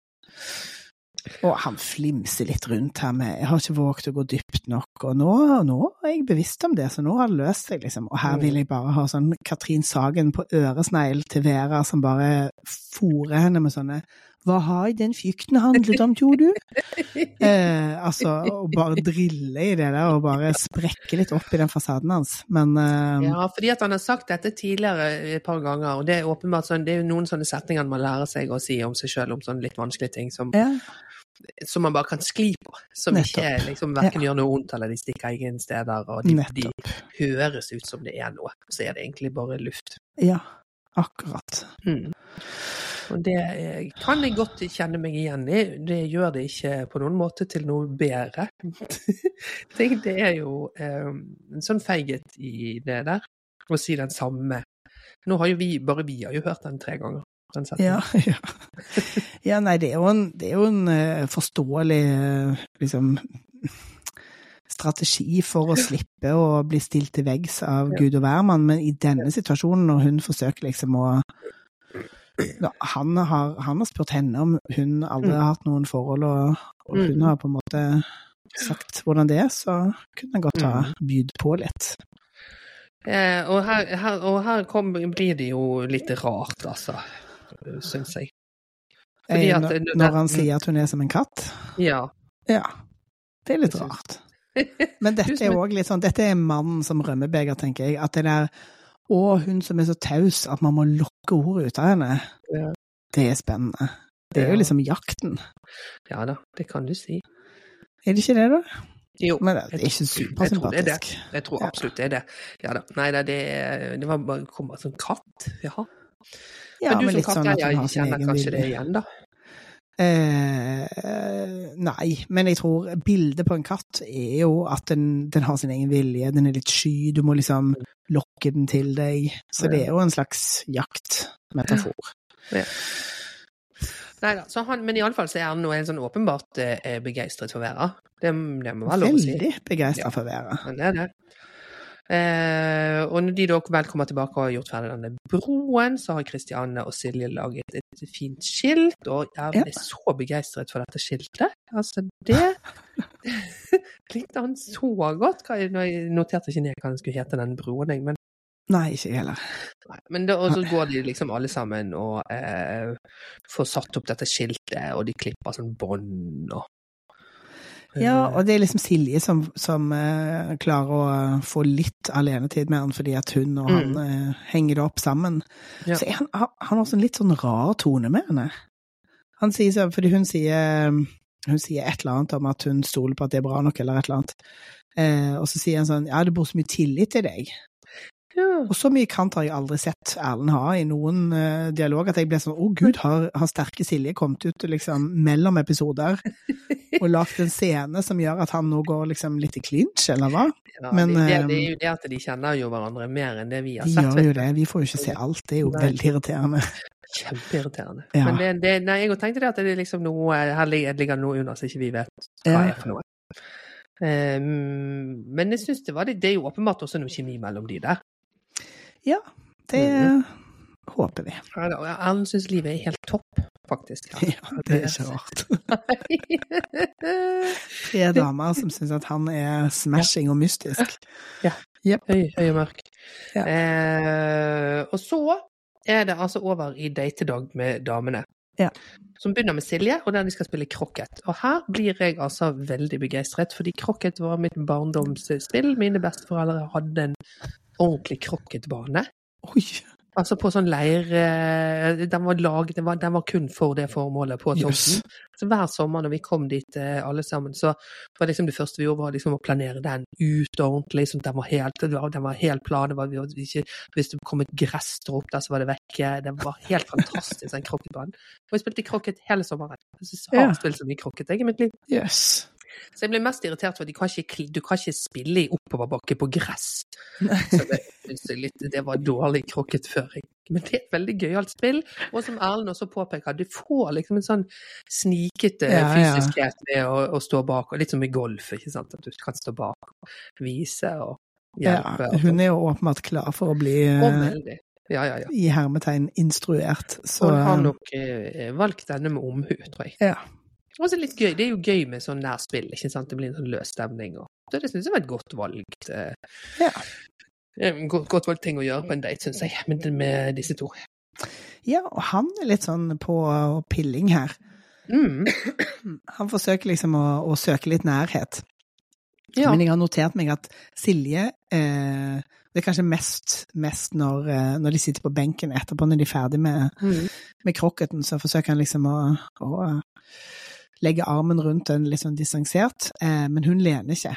Og han flimser litt rundt her med 'jeg har ikke våget å gå dypt nok', og nå, nå er jeg bevisst om det, så nå har det løst seg, liksom. Og her Mm. vil jeg bare ha sånn Katrin Sagen på øresnegl til Vera som bare fòrer henne med sånne 'hva har den frykten handlet om, tror du?' [LAUGHS] Eh, altså, å bare drille i det der, og bare sprekke litt opp i den fasaden hans. Men eh, Ja, fordi at han har sagt dette tidligere et par ganger, og det er åpenbart sånn, det er jo noen sånne setninger man lærer seg å si om seg sjøl, om sånne litt vanskelige ting som, ja. som man bare kan skli på. Som ikke liksom verken gjør noe vondt, eller de stikker ingen steder, og de, de høres ut som det er noe. Så er det egentlig bare luft. Ja, akkurat. Mm. Og det kan jeg godt kjenne meg igjen i. Det gjør det ikke på noen måte til noe bedre. [LAUGHS] det, det er jo eh, en sånn feighet i det der, å si den samme. Nå har jo vi, bare vi har jo hørt den tre ganger. Den. Ja, [LAUGHS] ja. ja, nei, det er jo en, det er jo en eh, forståelig eh, liksom strategi for å slippe å bli stilt til veggs av Ja. Gud og hvermann, men i denne situasjonen, når hun forsøker liksom å han, har, han har spurt henne om hun aldri har hatt noen forhold, og, og hun Mm. har på en måte sagt hvordan det er, så kunne han godt ha bydd på litt. Eh, og her, her, og her kom, blir det jo litt rart, altså. Syns jeg. Fordi Eh, at- når, når han sier at hun er som en katt. Ja. Ja, det er litt rart. [LAUGHS] Men dette er òg litt sånn, dette er mannen som rømmebeger, tenker jeg. At det der Å, hun som er så taus at man må lokke ordet ut av henne. Ja. Det er spennende. Det er jo liksom jakten. ja da, det kan du si. Er det ikke det, da? Jo. Men det er ikke Jeg tror er supersympatisk. Jeg tror Ja. absolutt det er det. Ja da. Nei da, det, det var bare å komme som katt. Ja. Ja, men du men som litt sånn jeg, sin kjenner kanskje det igjen, da? Eh, nei, men jeg tror bildet på en katt er jo at den, den har sin egen vilje, den er litt sky, du må liksom lokke den til deg. Så det er jo en slags jaktmetafor. Nei da. Så han, men iallfall så er han nå en sånn åpenbart eh, begeistret for Vera. Det, det må være lov å si. Veldig begeistra Ja. for Vera. Han er det. Eh, og når de da vel kommer tilbake og har gjort ferdig denne broen, så har Kristianne og Silje laget et fint skilt, og jeg ble så begeistret for dette skiltet. Altså, det [LAUGHS] likte han så godt. Jeg noterte ikke ned hva den skulle hete, den broen, jeg, men Nei, ikke jeg heller. Men da, så går de liksom alle sammen og eh, får satt opp dette skiltet, og de klipper sånn bånd og Ja, og det er liksom Silje som, som uh, klarer å få litt alenetid med han, fordi at hun og han eh, henger det opp sammen. Ja. Så han, han også en litt sånn rar tone med henne. Han sier så, fordi hun sier hun sier et eller annet om at hun stoler på at det er bra nok, eller et eller annet. Uh, og så sier han sånn Ja, det bor så mye tillit til deg. Ja. Og så mye kant har jeg aldri sett Erlend ha i noen uh, dialog, at jeg ble sånn Å, gud, har, har sterke Silje kommet ut liksom mellom episoder [LAUGHS] og lagd en scene som gjør at han nå går liksom litt i clinch, eller hva? Ja, Men, det, det, eh, det er jo det at de kjenner jo hverandre mer enn det vi har De sett. gjør jo det. Vi får jo ikke se alt. Det er jo Nei. veldig irriterende. Kjempeirriterende. Ja. Men det, det, nei, jeg tenkte det at det er liksom noe Her ligger noe under som ikke vi vet hva er for noe. Um, men jeg synes det var det, det er jo åpenbart også noe kjemi mellom de der. Ja, det Mhm. håper vi. Ja, Erlend syns livet er helt topp, faktisk. [LAUGHS] Ja, det er ikke rart. Tre damer som syns at han er smashing og mystisk. Høy, høy og mørk. Ja. Eh, og så er det altså over i datedag med damene. Ja. Som begynner med Silje, og der de skal spille krokket. Og her blir jeg altså veldig begeistret, fordi krokket var mitt barndomsspill. Mine besteforeldre hadde en ordentlig krokketbane. Oi! Altså på sånn leir eh, Den var laget, den var, den var kun for det formålet på tomten. tomten. Så hver sommer når vi kom dit eh, alle sammen, så var liksom det første vi gjorde, var liksom å planere den ut ordentlig. sånn den var helt, den var helt plan. Var, vi ikke, hvis det kom et gressstrå opp der, så var det vekke. Den var helt fantastisk, den krokketbanen. Og jeg spilte krokket hele sommeren. Jeg har Ja. spilt så mye krokket jeg i mitt liv. Jøss. Så jeg ble mest irritert for at de kan ikke, du kan ikke spille i oppoverbakke på gress. Så det, litt, det var dårlig krokketføring. Men det er et veldig gøyalt spill. Og som Erlend også påpeker, du får liksom en sånn snikete Ja, ja. fysiskhet ved å, å stå bak, og litt som i golf, ikke sant. At du kan stå bak og vise og Ja, hjelpe. hun er jo åpenbart klar for å bli og eh. Ja, ja, ja. i hermetegn instruert. Så Og hun har nok eh, valgt denne med omhu, tror jeg. ja. Og så litt gøy. Det er jo gøy med sånn nærspill. ikke sant. Det blir en sånn løs stemning. Og så det syns jeg var et godt valgt eh, Ja. eh, godt, godt valgt ting å gjøre på en date, syns jeg, med, med disse to. ja, og han er litt sånn på pilling her. Mm. [CLEARS THROAT] Han forsøker liksom å, å søke litt nærhet. Ja. Men jeg har notert meg at Silje eh, Det er kanskje mest, mest når, eh, når de sitter på benken etterpå, når de er ferdig med, Mm. med krokketen, så forsøker han liksom å, å legge armen rundt den litt sånn distansert. Eh, men hun lener ikke.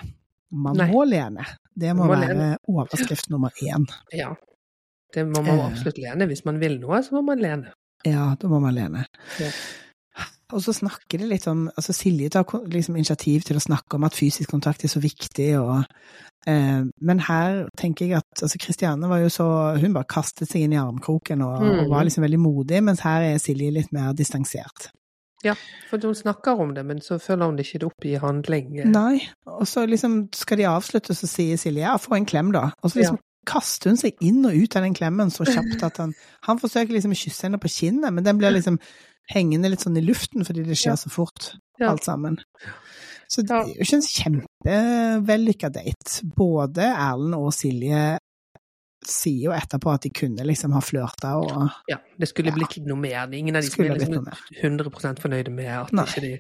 Man Nei. må lene. Det må, Må være lene. overskrift nummer én. ja. Det må man Eh. absolutt lene. Hvis man vil noe, så må man lene. Ja, da må man lene. Ja. Og så snakker de litt om altså Silje tar liksom initiativ til å snakke om at fysisk kontakt er så viktig, og eh, Men her tenker jeg at altså Kristiane var jo så Hun bare kastet seg inn i armkroken og, og Mm. var liksom veldig modig, mens her er Silje litt mer distansert. Ja, for hun snakker om det, men så følger hun det ikke opp i handling. eh. Nei. Og så liksom skal de avslutte, så sier Silje ja, få en klem, da. Og så liksom kaster hun seg inn og ut av den klemmen så kjapt at han Han forsøker liksom å kysse henne på kinnet, men den blir liksom hengende litt sånn i luften fordi det skjer Ja. så fort, Ja. alt sammen. Så det er jo ikke en kjempevellykka date. Både Erlend og Silje sier jo etterpå at de kunne liksom ha flørta og Ja, det skulle Ja. blitt noe mer. Er Ingen av de som Skulle er blitt liksom 100% fornøyde med at Nei. ikke de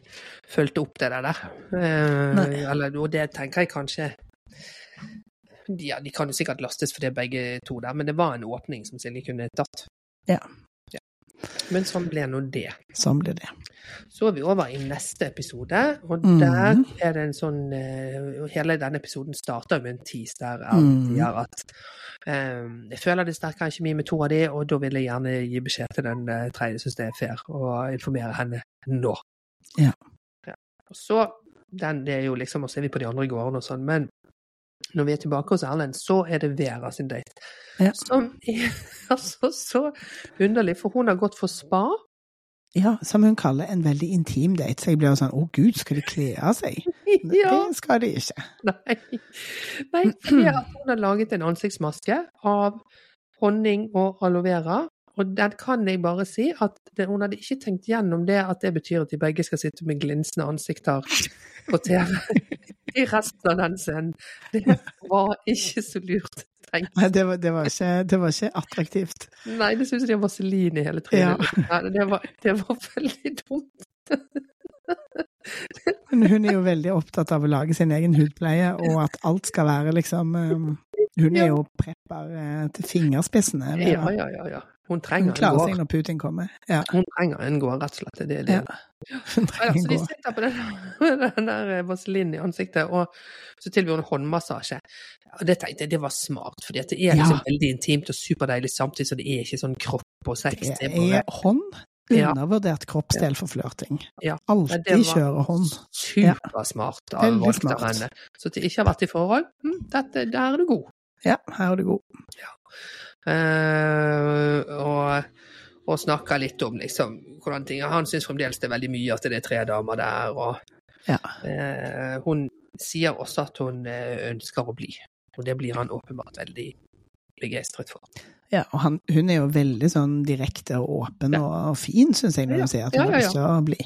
fulgte opp det der. Uh, eller, og det tenker jeg kanskje Ja, de kan jo sikkert lastes for det begge to der, men det var en åpning som Silje kunne tatt. Ja. Men sånn ble nå det. Sånn ble det. Så er vi over i neste episode, og mm. der er det en sånn eh, Hele denne episoden starter med en tease der jeg Mhm. sier at um, jeg føler det sterkere kjemi med to av de, og da vil jeg gjerne gi beskjed til den eh, tredje, syns det er fair, og informere henne nå. Ja. Ja. Og så den, Det er jo liksom, og så er vi på de andre gårdene og sånn, men når vi er tilbake hos Erlend, så er det Vera sin date. Ja. Som er [LAUGHS] altså så underlig, for hun har gått for spa. Ja, som hun kaller en veldig intim date. Så jeg blir jo sånn å gud, skal de kle av seg? [LAUGHS] Ja. Det skal de ikke. Nei. Nei, at hun har laget en ansiktsmaske av honning og aloe vera. Og den kan jeg bare si at det, hun hadde ikke tenkt gjennom det at det betyr at de begge skal sitte med glinsende ansikter på [LAUGHS] TV i resten av den scenen. Det var ikke så lurt. Nei, det var, det var, ikke, det var ikke attraktivt. Nei, det syns jeg var vaselin i hele trynet. Ja. det, var, det var veldig dumt. Men hun er jo veldig opptatt av å lage sin egen hudpleie, og at alt skal være liksom um, Hun er jo prepper eh, til fingerspissene. Ja, ja, ja. ja. Hun Hun klarer en gård. seg når Putin kommer. Ja, Hun trenger en gård, rett og slett. Det er det. Ja. hun Ja, trenger så de sitter på den, [LAUGHS] den der eh, vaselinen i ansiktet, og så tilbyr hun håndmassasje. Og det tenkte jeg, det var smart, for det er liksom Ja. veldig intimt og superdeilig samtidig, så det er ikke sånn kropp og sex. Det Det er bare er hånd. Ja. Undervurdert kroppsdel for flørting. Ja. Det Alltid var kjøre hånd. supersmart av henne. Så til ikke har vært i forhold, hm, dette, der er du god. Ja, her er du god. Eh, og, og snakka litt om liksom hvordan ting Han syns fremdeles det er veldig mye at det er tre damer der, og Ja. eh, hun sier også at hun eh, ønsker å bli. Og det blir han åpenbart veldig begeistret for. Ja, og han, hun er jo veldig sånn direkte og åpen Ja. og, og fin, syns jeg, når hun sier at hun ja, har ja. lyst til å bli.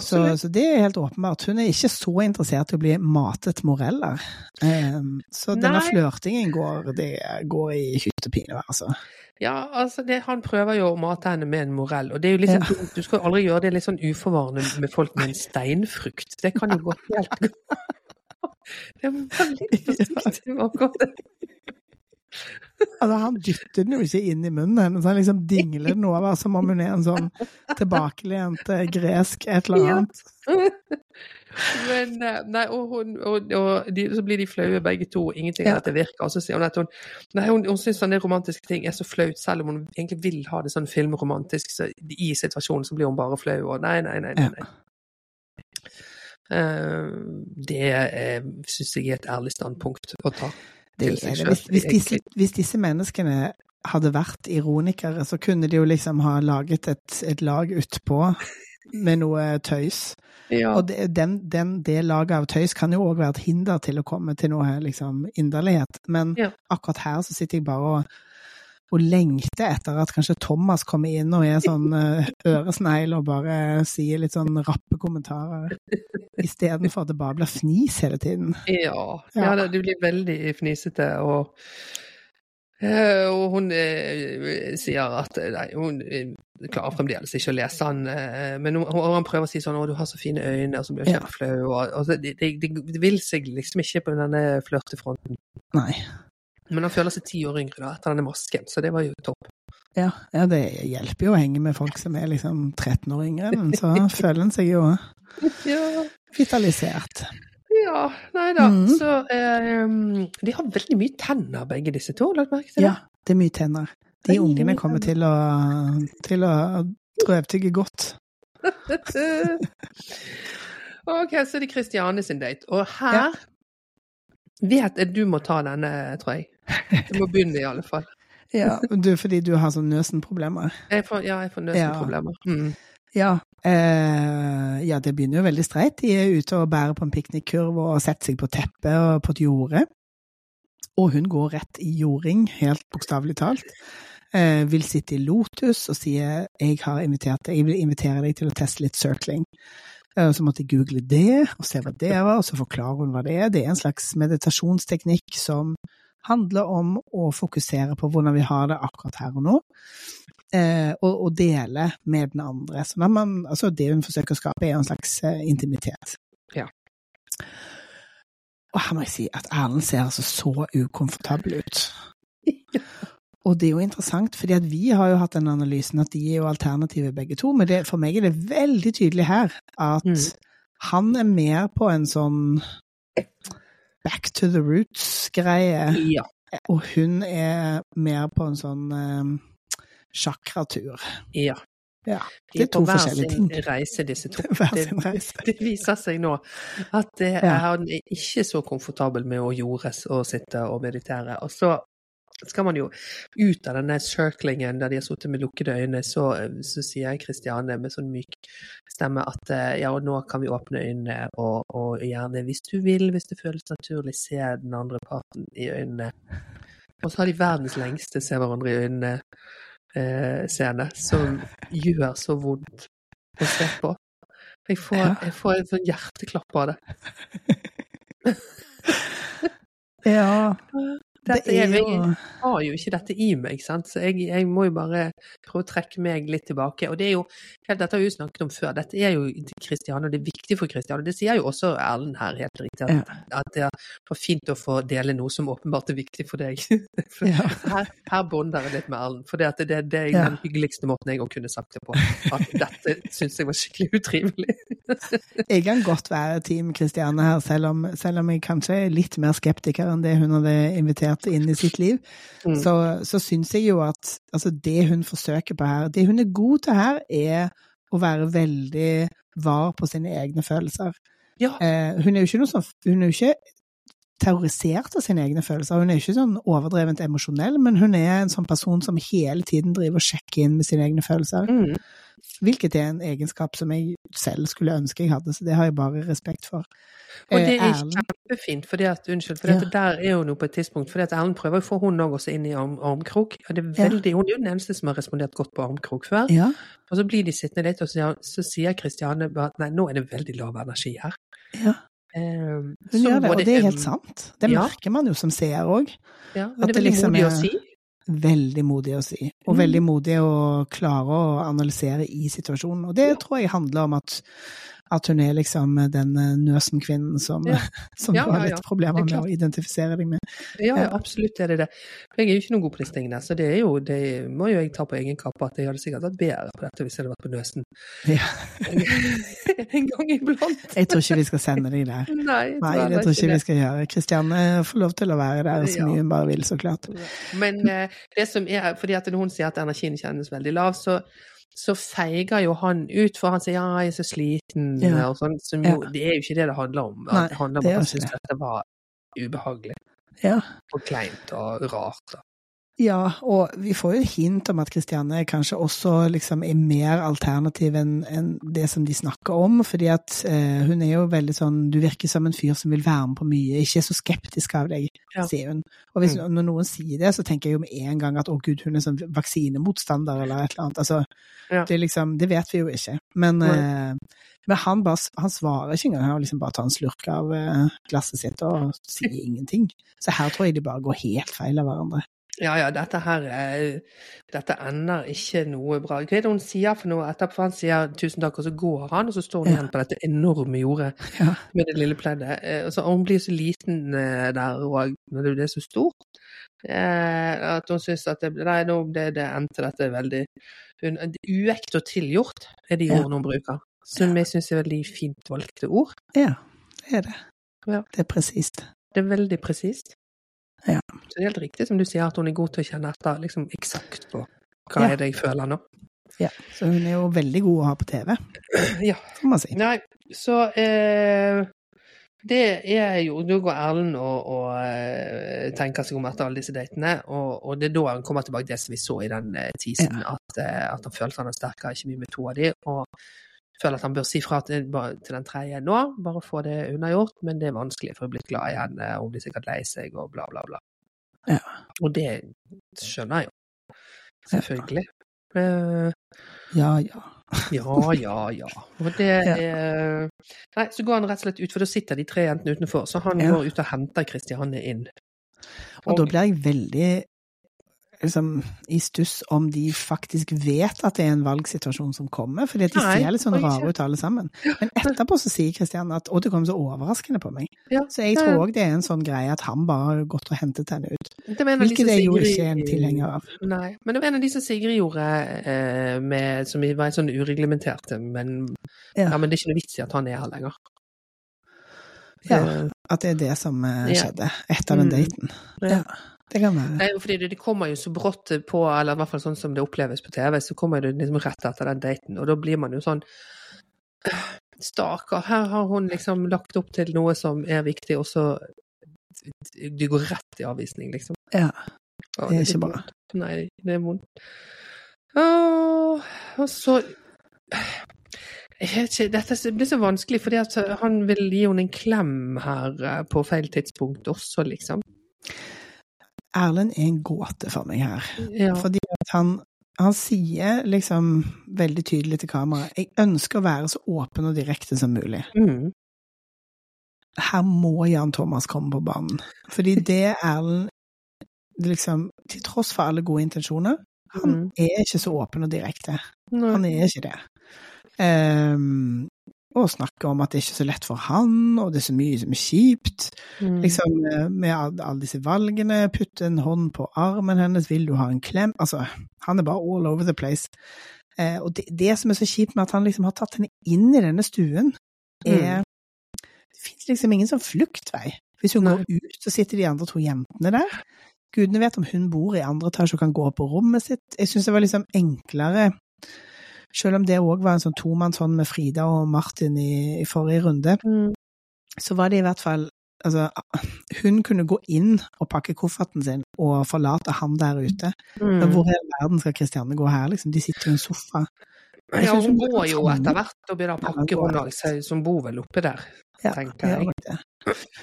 Så, så det er helt åpenbart. Hun er ikke så interessert i å bli matet moreller. Um, så denne flørtingen går, det går i hyttepine, altså. Ja, altså det, han prøver jo å mate henne med en morell, og det er jo liksom Ja. dumt. Du skal jo aldri gjøre det litt sånn uforvarende med folk med en steinfrukt. Det kan jo gå helt [LAUGHS] Det var litt forsiktig med akkurat det. Altså, han dytter den jo ikke inn i munnen hennes, han liksom dingler den over som om hun er en sånn tilbakelent eh, gresk et eller Ja. annet. [LAUGHS] Men eh, Nei, og, hun, og, og de, så blir de flaue begge to, ingenting av Ja. dette virker. Og så sier hun at hun Nei, hun, hun syns sånne romantiske ting er så flaut, selv om hun egentlig vil ha det sånn filmromantisk, så i situasjonen så blir hun bare flau, og nei, nei, nei, nei. nei. Eh, det uh, syns jeg er et ærlig standpunkt å ta. Det det. Hvis, hvis, disse, hvis, disse, menneskene hadde vært ironikere, så kunne de jo liksom ha laget et, et lag utpå med noe tøys. [LAUGHS] Ja. Og det, den, den, det laget av tøys kan jo òg være et hinder til å komme til noe liksom inderlighet. Men ja. akkurat her så sitter jeg bare og og lengter etter at kanskje Thomas kommer inn og er sånn uh, øresnegl og bare sier litt sånn rappe kommentarer, [LAUGHS] istedenfor at det bare blir fnis hele tiden. Ja, ja. ja det blir veldig fnisete. og uh, og hun eh, sier at nei, hun klarer fremdeles ikke å lese han, men hun, han prøver å si sånn 'Å, du har så fine øyne', og så blir hun kjempeflau. Og, og det, de, det, vil seg liksom ikke på denne flørtefronten. Nei. Men han føler seg ti år yngre da, etter denne masken, så det var jo topp. Ja, ja, det hjelper jo å henge med folk som er liksom 13 år yngre, men så [LAUGHS] føler en seg jo ja. Vitalisert. Ja, nei da. Mm. Så eh, de har veldig mye tenner, begge disse to, lagt merke til det? Ja, det er mye tenner. De ungene kommer til å, til å drøvtygge godt. [LAUGHS] ok, så er det Kristiane sin date. Og her ja. vet jeg du må ta denne, tror jeg. Du må begynne, i alle fall. ja, du, fordi du har sånn Nøsen-problemer? ja, jeg får Nøsen-problemer. Ja. Mm. Ja, eh, ja, det begynner jo veldig streit. De er ute og bærer på en piknikkurv og setter seg på teppet og på et jorde. Og hun går rett i jording, helt bokstavelig talt. Eh, vil sitte i Lotus og sier jeg har invitert deg, jeg vil invitere deg til å teste litt circling. Eh, så måtte jeg google det og se hva det var, og så forklarer hun hva det er. Det er en slags meditasjonsteknikk som handler om å fokusere på hvordan vi har det akkurat her og nå, eh, og, og, dele med den andre. Så man, altså det hun forsøker å skape, er en slags eh, intimitet. Ja. Og her må jeg si at Erlend ser altså så ukomfortabel ut. [LAUGHS] Og det er jo interessant, fordi at vi har jo hatt den analysen at de er jo alternativer begge to, men det, for meg er det veldig tydelig her at mm. han er mer på en sånn back to the roots-greie. Ja. Og hun er mer på en sånn sjakratur. Ja. ja. Det er to forskjellige ting. Hver sin reise, disse to. [LAUGHS] Det, [LAUGHS] det, viser seg nå at det, ja. han er ikke så komfortabel med å jordes og sitte og meditere. Og så skal man jo ut av denne circlingen der de har sittet med lukkede øyne, så, så sier Kristiane med sånn myk stemme at eh, ja, og nå kan vi åpne øynene og, og, gjerne, hvis du vil, hvis det føles naturlig, se den andre parten i øynene. Og så har de verdens lengste se hverandre i øynene-scene, eh, som gjør så vondt å se på. Jeg får, jeg får en sånn hjerteklapp av det. [LAUGHS] ja. Dette, jeg, jeg, har jo ikke dette i meg, sant? så jeg, jeg, må jo bare prøve å trekke meg litt tilbake. Og det er jo, dette har vi jo snakket om før, dette er jo Kristian, og det er viktig for Kristian Det sier jo også Erlend her, helt riktig, at, at, det var fint å få dele noe som åpenbart er viktig for deg. [LAUGHS] for ja. Her, her bonder jeg litt med Erlend, for det, det, det, er ja. den hyggeligste måten jeg kunne sagt det på. At dette syns jeg var skikkelig utrivelig. [LAUGHS] jeg kan godt være Team Kristiane her, selv om, selv om jeg kanskje er litt mer skeptiker enn det hun hadde invitert integrert inn i sitt liv, [LAUGHS] mm. så, så syns jeg jo at altså, det hun forsøker på her Det hun er god til her, er å være veldig var på sine egne følelser. Ja. Eh, hun er jo ikke noe sånn Hun er jo ikke terrorisert av sine egne følelser. Hun er ikke sånn overdrevent emosjonell, men hun er en sånn person som hele tiden driver og sjekker inn med sine egne følelser. Mm. Hvilket er en egenskap som jeg selv skulle ønske jeg hadde, så det har jeg bare respekt for. Og det er eh, kjempefint, fordi at, unnskyld, for ja. der er hun jo på et tidspunkt fordi at Erlend prøver å få hun òg også inn i arm, armkrok. Og det er veldig, ja. Hun er jo den eneste som har respondert godt på armkrok før. Ja. Og så blir de sittende litt, og så, så sier Kristiane at nei, nå er det veldig lav energi her. Ja. Um, hun gjør det, og det er helt sant. Det merker man jo som seer òg. Ja, men det er veldig liksom modig å si. Veldig modig å si, og mm. veldig modig å klare å analysere i situasjonen. Og det tror jeg handler om at at hun er liksom den eh, nøsenkvinnen som, ja. [LAUGHS] som ja, du har litt ja, problemer med å identifisere deg med. Ja, absolutt er det det. Jeg er jo ikke noen god på disse tingene, så det, er jo, det må jo jeg ta på egen kappe at jeg hadde sikkert vært bedre på dette hvis jeg hadde vært på Nøsen. [LAUGHS] en gang iblant. jeg tror ikke vi skal sende deg der. [LAUGHS] Nei, Nei det tror ikke vi skal gjøre. Kristianne får lov til å være der så mye hun bare vil, så klart. Men eh, det som er, fordi at når hun sier at energien kjennes veldig lav, så så feiger jo han ut, for han sier ja, jeg er så sliten, Ja. og sånn. Som jo, Ja. det er jo ikke det det handler om. Nei, det handler om at han syns dette var ubehagelig Ja. og kleint og rart. Ja, og vi får jo hint om at Kristianne kanskje også liksom er mer alternativ enn en det som de snakker om, fordi at eh, hun er jo veldig sånn Du virker som en fyr som vil være med på mye, ikke er så skeptisk av deg, Ja. sier hun. Og hvis, Mm. når noen sier det, så tenker jeg jo med en gang at å gud, hun er sånn vaksinemotstander eller et eller annet. Altså, Ja. det, liksom, det vet vi jo ikke. Men, eh, men han, bare, han svarer ikke engang. Han liksom bare tar en slurk av eh, glasset sitt og sier [LAUGHS] ingenting. Så her tror jeg de bare går helt feil av hverandre. Ja, ja, dette her Dette ender ikke noe bra. Hva er det hun sier for noe etterpå? Han sier tusen takk, og så går han, og så står hun Ja. igjen på dette enorme jordet Ja. med det lille pleddet. Eh, og så- og hun blir så liten eh, der òg, når det er så stort. Eh, at hun syns at det, nei, nå, det, det endte dette veldig hun, Uekte og tilgjort er de Ja. ordene hun bruker. Som jeg syns er veldig fint valgte ord. Ja, det er det. Ja. Det er presist. Det er veldig presist. Ja. Så det er helt riktig som du sier, at hun er god til å kjenne etter liksom eksakt på hva Ja. er det jeg føler nå. Ja. Så hun er jo veldig god å ha på TV, [CLEARS THROAT] Ja. får man si. Nei, så eh, det er jo Da går Erlend og, og eh, tenker seg om etter alle disse datene, og, og det er da han kommer tilbake til det som vi så i den teasen, ja. at, eh, at han følte han er sterkere, mye med to av de, og føler at han bør si fra til, til den tredje nå, bare få det unnagjort, men det er vanskelig, for å bli glad i henne, og hun blir sikkert lei seg, og bla, bla, bla. Ja. Og det skjønner jeg jo, selvfølgelig. Eh, Ja, ja. [LAUGHS] ja, ja, ja. Og det Ja. er Nei, så går han rett og slett ut, for da sitter de tre jentene utenfor, så han Ja. går ut og henter Kristianne inn. Og da blir jeg veldig liksom, i stuss om de faktisk vet at det er en valgsituasjon som kommer, fordi de Nei, ser litt sånn rare ut alle sammen. Men etterpå så sier Kristian at å, det kom så overraskende på meg. Ja. Så jeg tror òg det er en sånn greie at han bare har gått og hentet henne ut. Det Hvilket jeg jo ikke er en tilhenger av. Nei, men det var en av de som Sigrid gjorde, eh, med, som var en sånn ureglementerte, men ja. Ja. men det er ikke noe vits i at han er her lenger. Ja, Eh, At det er det som eh, skjedde etter den Mm. daten. Ja. Det kan være. Nei, fordi det, det kommer jo så brått på, eller i hvert fall sånn som det oppleves på TV, så kommer det liksom rett etter den daten, og da blir man jo sånn «Øh, Stakkar, her har hun liksom lagt opp til noe som er viktig, og så Du går rett i avvisning, liksom. Ja, det er ikke bra. Nei, det er vondt. Åh, og så ikke, Dette blir så vanskelig, fordi han vil gi henne en klem her eh, på feil tidspunkt også, liksom. Erlend er en gåte for meg her. Ja. Fordi at han, han sier liksom veldig tydelig til kameraet jeg ønsker å være så åpen og direkte som mulig. Mm. Her må Jan Thomas komme på banen. Fordi det [LAUGHS] Erlend liksom, Til tross for alle gode intensjoner, han Mm. er ikke så åpen og direkte. Nei. Han er ikke det. Ehm, og snakker om at det er ikke så lett for han, og det er så mye som er kjipt. Mm. Liksom, eh, med alle, disse valgene, putte en hånd på armen hennes, vil du ha en klem? Altså, han er bare all over the place. Eh, og det, det som er så kjipt med at han liksom har tatt henne inn i denne stuen, er Det fins liksom ingen sånn fluktvei. Hvis hun Nei. går ut, så sitter de andre to jentene der. Gudene vet om hun bor i andre etasje og kan gå på rommet sitt. Jeg syns det var liksom enklere, selv om det òg var en sånn tomannshånd med Frida og Martin i, i forrige runde Mm. så var det i hvert fall Altså, hun kunne gå inn og pakke kofferten sin og forlate han der ute. Mm. hvor i verden skal Kristianne gå her, liksom? De sitter i en sofa. Jeg Ja, hun går jo etter hvert og begynner å pakke, hun òg, så- som bor vel oppe der, Ja, tenker jeg.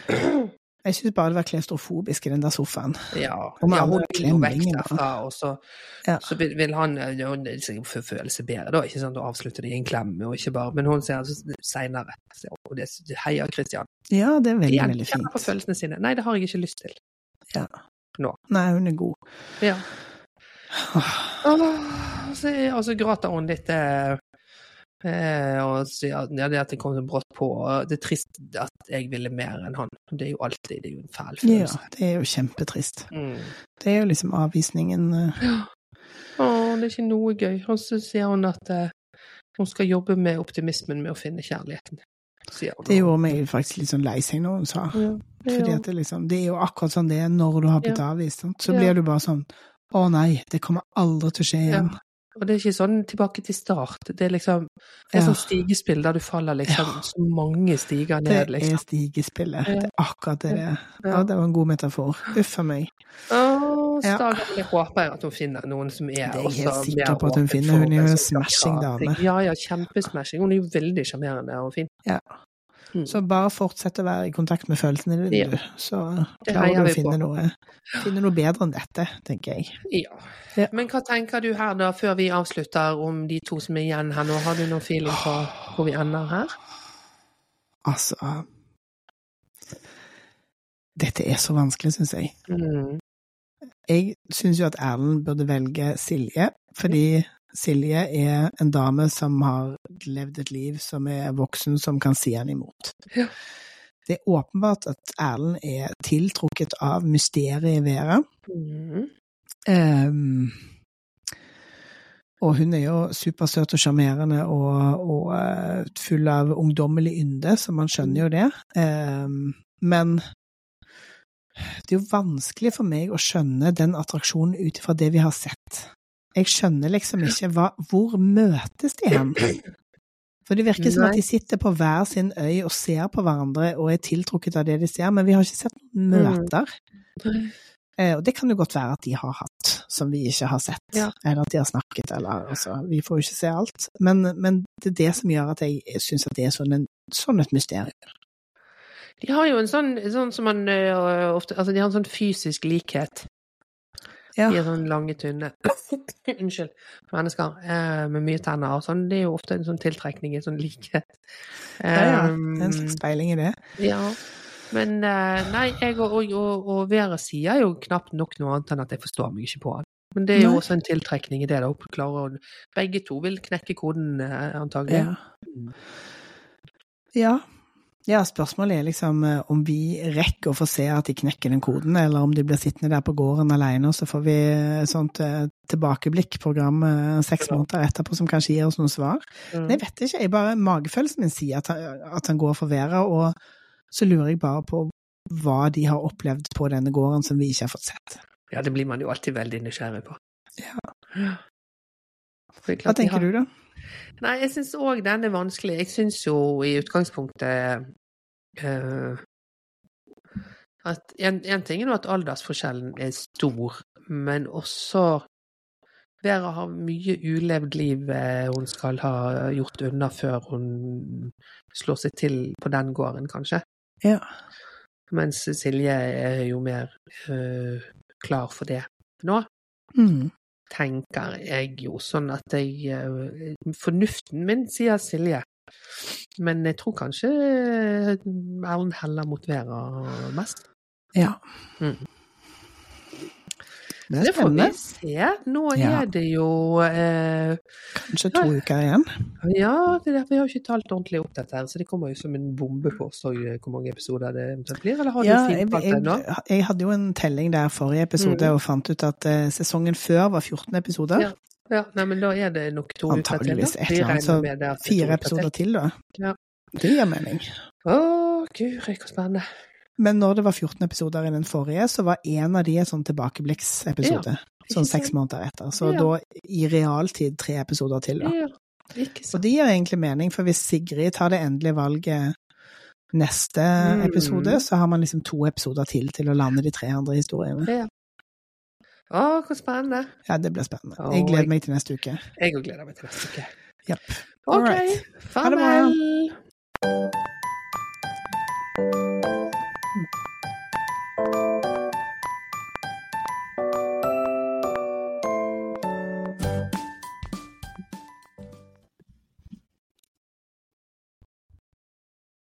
[CLEARS THROAT] Jeg syns bare det var klaustrofobisk i den der sofaen. Ja, Og ja hun vil jo vekk derfra, og så, Ja. så vil, vil han ja, å føle seg bedre, da, ikke sant, å avslutte det i en klem, og ikke bare Men hun sier altså seinere, og det heier Christian. Ja, det er veldig, Igjen, veldig kjenner på fint. følelsene sine. Nei, det har jeg ikke lyst til. Nei, hun er god. Ja. Og så, og så gråter hun litt eh, og sier at ja, det at det kom så brått på. og Det er trist at jeg ville mer enn han. Det er jo alltid det er jo en fæl Ja, det er jo kjempetrist. Mm. Det er jo liksom avvisningen Ja. Å, det er ikke noe gøy. Og så sier hun at uh, hun skal jobbe med optimismen med å finne kjærligheten. Det gjorde meg faktisk litt sånn lei seg når hun sa. ja, Fordi at det liksom Det er jo akkurat sånn det er når du har blitt avvist. Sant? Så Ja. blir du bare sånn Å nei, det kommer aldri til å skje igjen. Og det er ikke sånn tilbake til start. Det er liksom det er Ja. sånn stigespill der du faller liksom Ja. så mange stiger Det ned, er liksom. stigespillet. Ja. Det er akkurat det det er. Ja. Det var en god metafor. Uff a meg. Å, Ja. Jeg håper jeg at hun finner noen som er Det er jeg helt sikker på at hun finner. Hun er jo en smashing dame. Ja, ja, kjempesmashing. Hun er jo veldig sjarmerende og fin. Ja. Mm. Så bare fortsett å være i kontakt med følelsene dine, Ja. du. Så klarer du å finne noe, finne noe bedre enn dette, tenker jeg. Ja. Ja. Men hva tenker du her da, før vi avslutter, om de to som er igjen her nå? Har du noen feeling på hvor vi ender her? Altså Dette er så vanskelig, syns jeg. Mm. Jeg syns jo at Erlend burde velge Silje, fordi Silje er en dame som har levd et liv som er voksen, som kan si henne imot. Ja. Det er åpenbart at Erlend er tiltrukket av mysteriet Vera. Mm. Um, og hun er jo supersøt og sjarmerende og, og eh, full av ungdommelig ynde, så man skjønner jo det. Um, men det er jo vanskelig for meg å skjønne den attraksjonen ut ifra det vi har sett. Jeg skjønner liksom ikke hva, hvor møtes de hen? For det virker som Nei. at de sitter på hver sin øy og ser på hverandre og er tiltrukket av det de ser, men vi har ikke sett møter. Mm. møter. Eh, og det kan jo godt være at de har hatt, som vi ikke har sett. Ja. Eller at de har snakket, eller altså Vi får jo ikke se alt. Men, men det er det som gjør at jeg syns at det er sånn, en, sånn et mysterium. De har jo en sånn, sånn som man ø, ofte Altså, de har en sånn fysisk likhet. Ja. De er sånn lange, tynne [LAUGHS] Unnskyld. Mennesker eh, med mye tenner og sånn. Det er jo ofte en sånn tiltrekning, en sånn likhet. Ja, ja. Det er Um, en slags speiling i det. Ja. Men eh, nei, jeg og, og, og, Vera sier jo knapt nok noe annet enn at jeg forstår meg ikke på han. Men det er jo Nei. også en tiltrekning i det. da, Begge to vil knekke koden, eh, antagelig. Ja. ja. Ja, spørsmålet er liksom eh, om vi rekker å få se at de knekker den koden, eller om de blir sittende der på gården alene, og så får vi et sånt eh, tilbakeblikkprogram eh, seks måneder etterpå som kanskje gir oss noen svar. Mm. Jeg vet ikke, jeg bare, magefølelsen min sier at han, at han går for været, og så lurer jeg bare på hva de har opplevd på denne gården som vi ikke har fått sett. Ja, det blir man jo alltid veldig nysgjerrig på. Ja. Hva tenker du da? Nei, jeg syns òg den er vanskelig. Jeg syns jo i utgangspunktet eh, at en, en ting er at aldersforskjellen er stor, men også Vera har mye ulevd liv eh, hun skal ha gjort unna før hun slår seg til på den gården, kanskje. Ja. Mens Silje er jo mer eh, klar for det nå Mm. tenker jeg jo sånn at jeg eh, Fornuften min sier Silje. Men jeg tror kanskje eh, Erlend heller mot Vera mest. Ja. Mm. Det Det får vi se. Nå Ja. er det jo eh, Kanskje to uker igjen. Ja, det er derfor jeg har ikke talt ordentlig opp dette, her, så det kommer jo som en bombe på oss hvor mange episoder det eventuelt blir. Eller har Ja, du finpalt det nå? jeg, jeg hadde jo en telling der forrige episode Mm. og fant ut at eh, sesongen før var 14 episoder. Ja. Ja, nei, men da er det nok to. Antageligvis et eller annet, så Fire uker episoder til, da. Ja. Det gir mening. Å, guri, så spennende. Men når det var 14 episoder i den forrige, så var en av de en sånn tilbakeblikkepisode. sånn seks måneder etter. Så Ja. da i realtid tre episoder til, da. Ja, Og det gir egentlig mening, for hvis Sigrid tar det endelige valget neste Mm. episode, så har man liksom to episoder til til å lande de tre andre historiene. Ja. Å, hvor spennende. Ja, det blir spennende. Jeg gleder meg til neste uke. Jeg òg gleder meg til neste uke. Jepp. OK. Right. Farvel. Ha det bra.